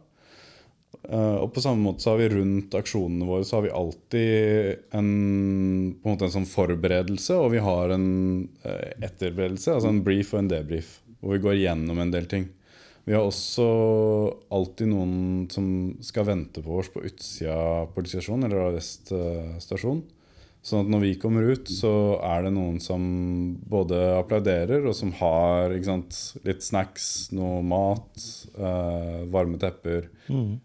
Uh, og på samme måte så har vi rundt aksjonene våre så har vi alltid en, på en, måte en sånn forberedelse, og vi har en uh, etterberedelse, altså en brief og en debrief, hvor vi går gjennom en del ting. Vi har også alltid noen som skal vente på oss på utsida av politistasjonen, eller arreststasjonen. stasjon. Sånn at når vi kommer ut, så er det noen som både applauderer, og som har sant, litt snacks, noe mat, uh, varme tepper,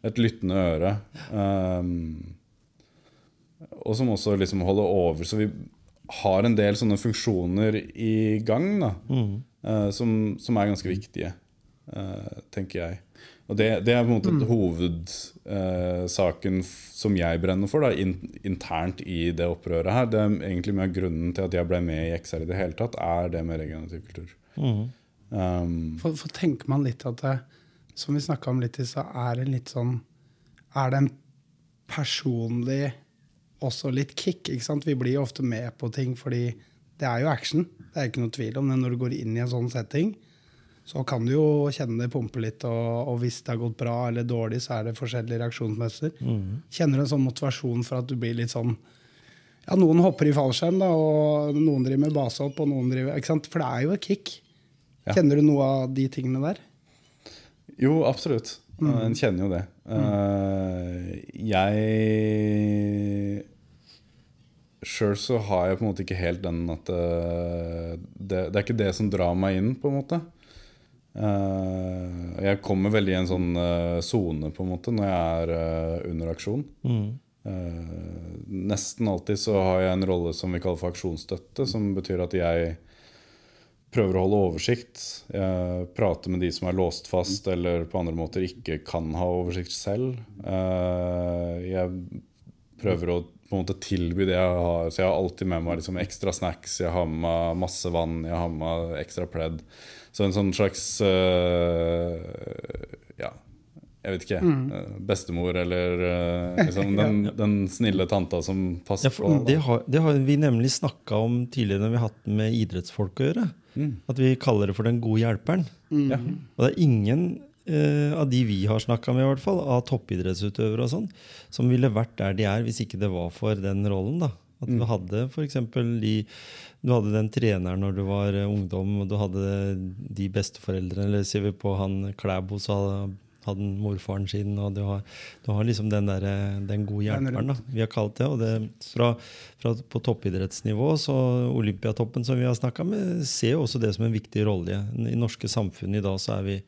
et lyttende øre. Um, og som også liksom holder over. Så vi har en del sånne funksjoner i gang. da. eh, som, som, er ganske viktige, uh, tenker jeg. Og det, det, er på en måte mm. hovedsaken eh, som jeg brenner for, da, in, internt i det opprøret her. Det er egentlig mye av grunnen til at jeg ble med i XR i det hele tatt, er det med regenerativ kultur. Mm. Um, for, for, tenker man litt at det, som vi snakka om litt i stad, er det litt sånn Er det en personlig også litt kick? ikke sant? Vi blir jo ofte med på ting fordi det er jo action. Det er ikke noe tvil om det når du går inn i en sånn setting så kan du jo kjenne det pumpe litt, og, og, hvis det har gått bra eller dårlig, så er det forskjellige reaksjonsmønster. Mm. Kjenner du en sånn motivasjon for at du blir litt sånn ja, Noen hopper i fallskjerm, da, og noen driver med basehopp, og noen driver ikke sant? For det er jo et kick. Ja. Kjenner du noe av de tingene der? Jo, absolutt. Mm. En kjenner jo det. Mm. Uh, jeg Sjøl så har jeg på en måte ikke helt den at uh, det, det, er ikke det som drar meg inn, på en måte. Uh, jeg kommer veldig i en sånn eh, sone uh, på en måte når jeg er uh, under aksjon. Mm. nesten alltid så har jeg en rolle som vi kaller for aksjonsstøtte, som betyr at jeg prøver å holde oversikt. Jeg prater med de som er låst fast eller på andre måter ikke kan ha oversikt selv. jeg prøver å på en måte tilby det jeg har. Så jeg har alltid med meg liksom ekstra snacks, jeg har med meg masse vann, jeg har med meg ekstra pledd. Så en sånn slags uh, Ja, jeg vet ikke. Mm. Eh, bestemor eller uh, liksom den, den, snille tanta som passer ja, på. Det har, det har, vi nemlig snakka om tidligere når vi har hatt med idrettsfolk å gjøre. Mm. At vi kaller det for den gode hjelperen. Mm. Ja. Og det er ingen uh, av de vi har snakka med, i hvert fall, av toppidrettsutøvere og sånn, som ville vært der de er hvis ikke det var for den rollen. da. At vi mm. hadde f.eks. de Du hadde den treneren når du var eh, ungdom, og du hadde de besteforeldrene. Eller ser vi på han Klæbo, så hadde han morfaren sin. og Du har, du har liksom den, der, eh, den gode hjelperen, da, vi har kalt det. Og det fra, fra på toppidrettsnivå, så Olympiatoppen som vi har snakka med, ser jo også det som en viktig rolle. I norske samfunn i dag så er vi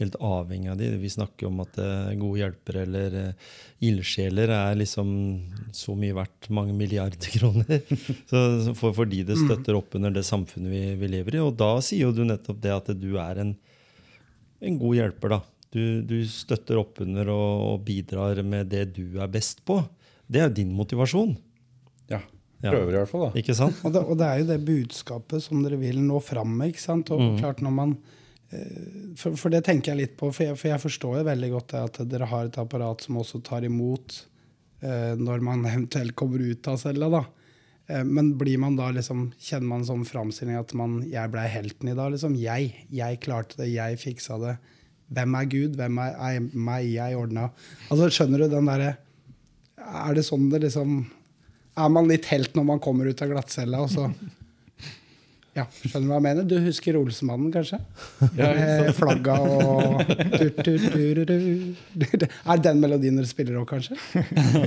helt avhengig av de. Vi snakker om at uh, gode hjelpere eller uh, ildsjeler er liksom så mye verdt, mange milliarder kroner. så, for, fordi det mm. støtter opp under det samfunnet vi, vi, lever i. Og da sier jo du nettopp det at du er en, en god hjelper. da. Du, du støtter opp under og, og, bidrar med det du er best på. Det er jo din motivasjon. Ja. Prøver i hvert fall, da. Ikke sant? og, det, og det er jo det budskapet som dere vil nå fram med. ikke sant? Og mm. klart når man Eh, for, for, det tenker jeg litt på, for jeg, for jeg forstår jo veldig godt at dere har et apparat som også tar imot eh, når man eventuelt kommer ut av cella. da. Eh, men blir man da liksom, kjenner man sånn framstilling at man, jeg blei helten i dag? Liksom. Jeg, jeg klarte det, jeg fiksa det. Hvem er Gud? Hvem er meg? Jeg ordna. Altså, skjønner du den derre Er det sånn det liksom Er man litt helt når man kommer ut av glattcella, og så ja, skjønner du hva jeg mener? Du husker Olsmannen, kanskje? Ja, Med flagga og du, du, du, Er den melodien dere spiller òg, kanskje?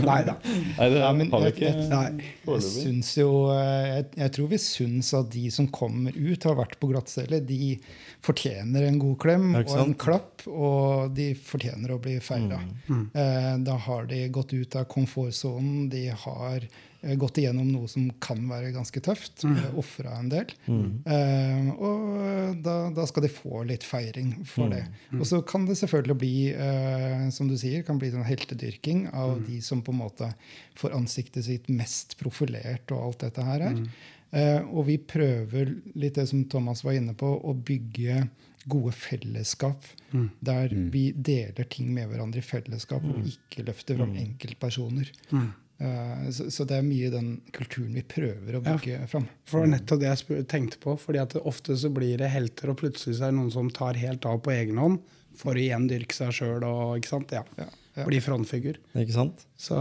Nei da. Nei, det har vi ikke. Jeg, jeg, jo, eh, jeg, jeg, tror vi syns at de som kommer ut, har vært på glattcelle, de fortjener en god klem og en klapp, og de fortjener å bli feira. Mm. Eh, da har de gått ut av komfortsonen. De har Eh, gått igjennom noe som kan være ganske tøft. Mm. Eh, Ofra en del. Mm. Uh, og da, da, skal de få litt feiring for mm. det. Mm. Og så kan det selvfølgelig bli uh, som du sier, kan bli sånn heltedyrking av mm. de som på en måte får ansiktet sitt mest profilert og alt dette her. er. Uh, og vi prøver litt det som Thomas var inne på, å bygge gode fellesskap mm. der mm. vi deler ting med hverandre i fellesskap, mm. og ikke løfter fram enkeltpersoner. Mm. Eh, så, så, det er mye den kulturen vi prøver å bygge ja, fram. For det var nettopp det jeg tenkte på. fordi at Ofte så blir det helter, og plutselig så er det noen som tar helt av på egen hånd for å igjen dyrke seg sjøl. Ja ja. Bli frontfigur. Ikke sant? Så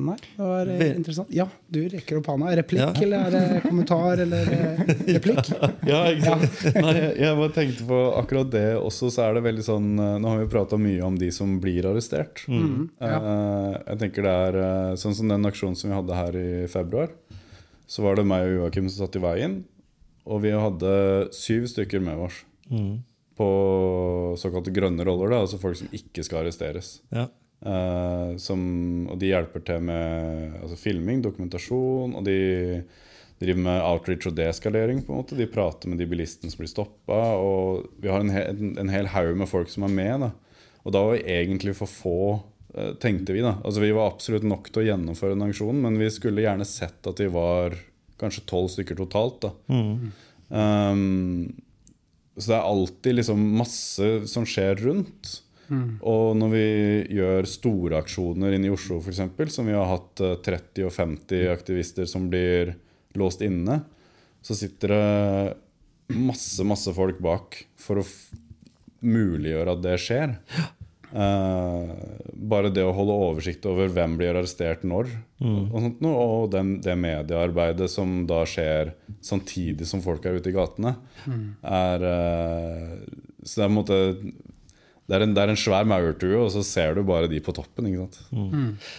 nei, det var Vel. interessant. Ja, du rekker opp hånda. Replikk, ja. eller er det kommentar, eller eh, replikk? ja, ikke sant. Nei, jeg bare tenkte på akkurat det også, så er det veldig sånn eh, Nå har vi prata mye om de som blir arrestert. Mm. uh, jeg tenker det er sånn som den aksjonen som vi hadde her i februar. Så var det meg og Joakim som satt i veien, og vi hadde syv stykker med oss. Mm. På såkalte grønne roller, da, altså folk som ikke skal arresteres. Ja. Uh, som, og de hjelper til med altså, filming, dokumentasjon. Og de, driver med outreach og deskalering. på en måte. De prater med de bilistene som blir stoppa. Og vi har en, he en, en hel haug med folk som er med. da. Og da var vi egentlig for få, uh, tenkte vi. da. Altså Vi var absolutt nok til å gjennomføre en aksjon, men vi skulle gjerne sett at vi var kanskje tolv stykker totalt. da. Mm. Um, så det er alltid liksom masse som skjer rundt. Mm. Og når vi gjør store aksjoner inne i Oslo, f.eks., som vi har hatt eh, 30 og 50 aktivister som blir låst inne, så sitter det masse, masse folk bak for å muliggjøre at det skjer. Uh, bare det å holde oversikt over hvem blir arrestert når, og, sånt og den, det mediearbeidet som da skjer samtidig som folk er ute i gatene, er uh, Så det er på en måte det er, en, det er en svær maurtue, og så ser du bare de på toppen. ikke sant?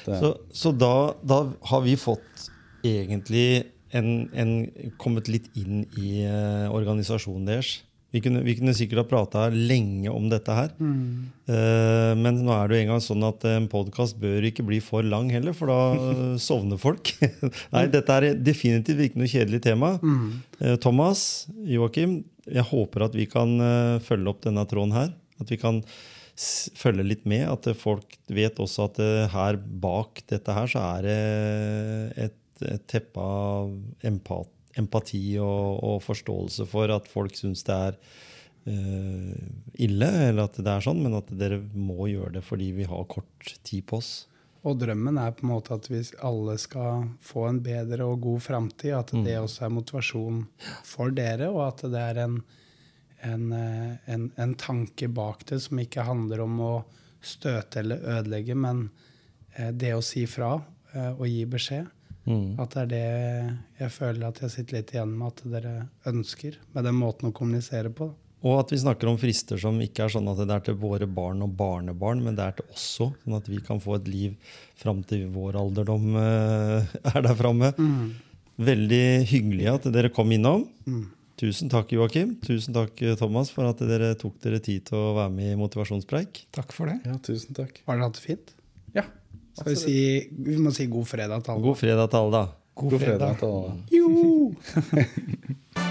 Det, Så, så da, da har vi fått egentlig en, en, kommet litt inn i uh, organisasjonen deres. Vi kunne, vi kunne sikkert ha prata lenge om dette her. Eh, men nå er det jo engang sånn at en podkast bør ikke bli for lang heller, for da sovner folk. Nei, dette er definitivt ikke noe kjedelig tema. Eh, Thomas, Joakim, jeg håper at vi kan eh, følge opp denne tråden her. At vi kan følge litt med. At folk vet også at eh, her bak dette her så er det et, et teppe av empat, empati og, og forståelse for at folk syns det er uh, ille, eller at det er sånn, men at dere må gjøre det fordi vi har kort tid på oss. Og drømmen er på en måte at vi alle skal få en bedre og god framtid. At det også er motivasjon for dere, og at det er en, en, eh, en, en tanke bak det som ikke handler om å støte eller ødelegge, men eh, det å si fra eh, og gi beskjed. At det er det jeg føler at jeg sitter litt igjen med at dere ønsker, med den måten å kommunisere på. da. Og at vi snakker om frister som ikke er sånn at det er til våre barn og barnebarn, men det er til oss òg, sånn at vi kan få et liv fram til vår alderdom er der framme. Veldig hyggelig at dere kom innom. Tusen takk, Joakim. Tusen takk, Thomas, for at dere tok dere tid til å være med i Motivasjonspreik. Takk for det. ja, tusen takk. Har dere hatt det fint? Ja. Skal vi si Vi må si god fredag til alle. God fredag til alle, da. God God fredag fredag. til alle. Jo!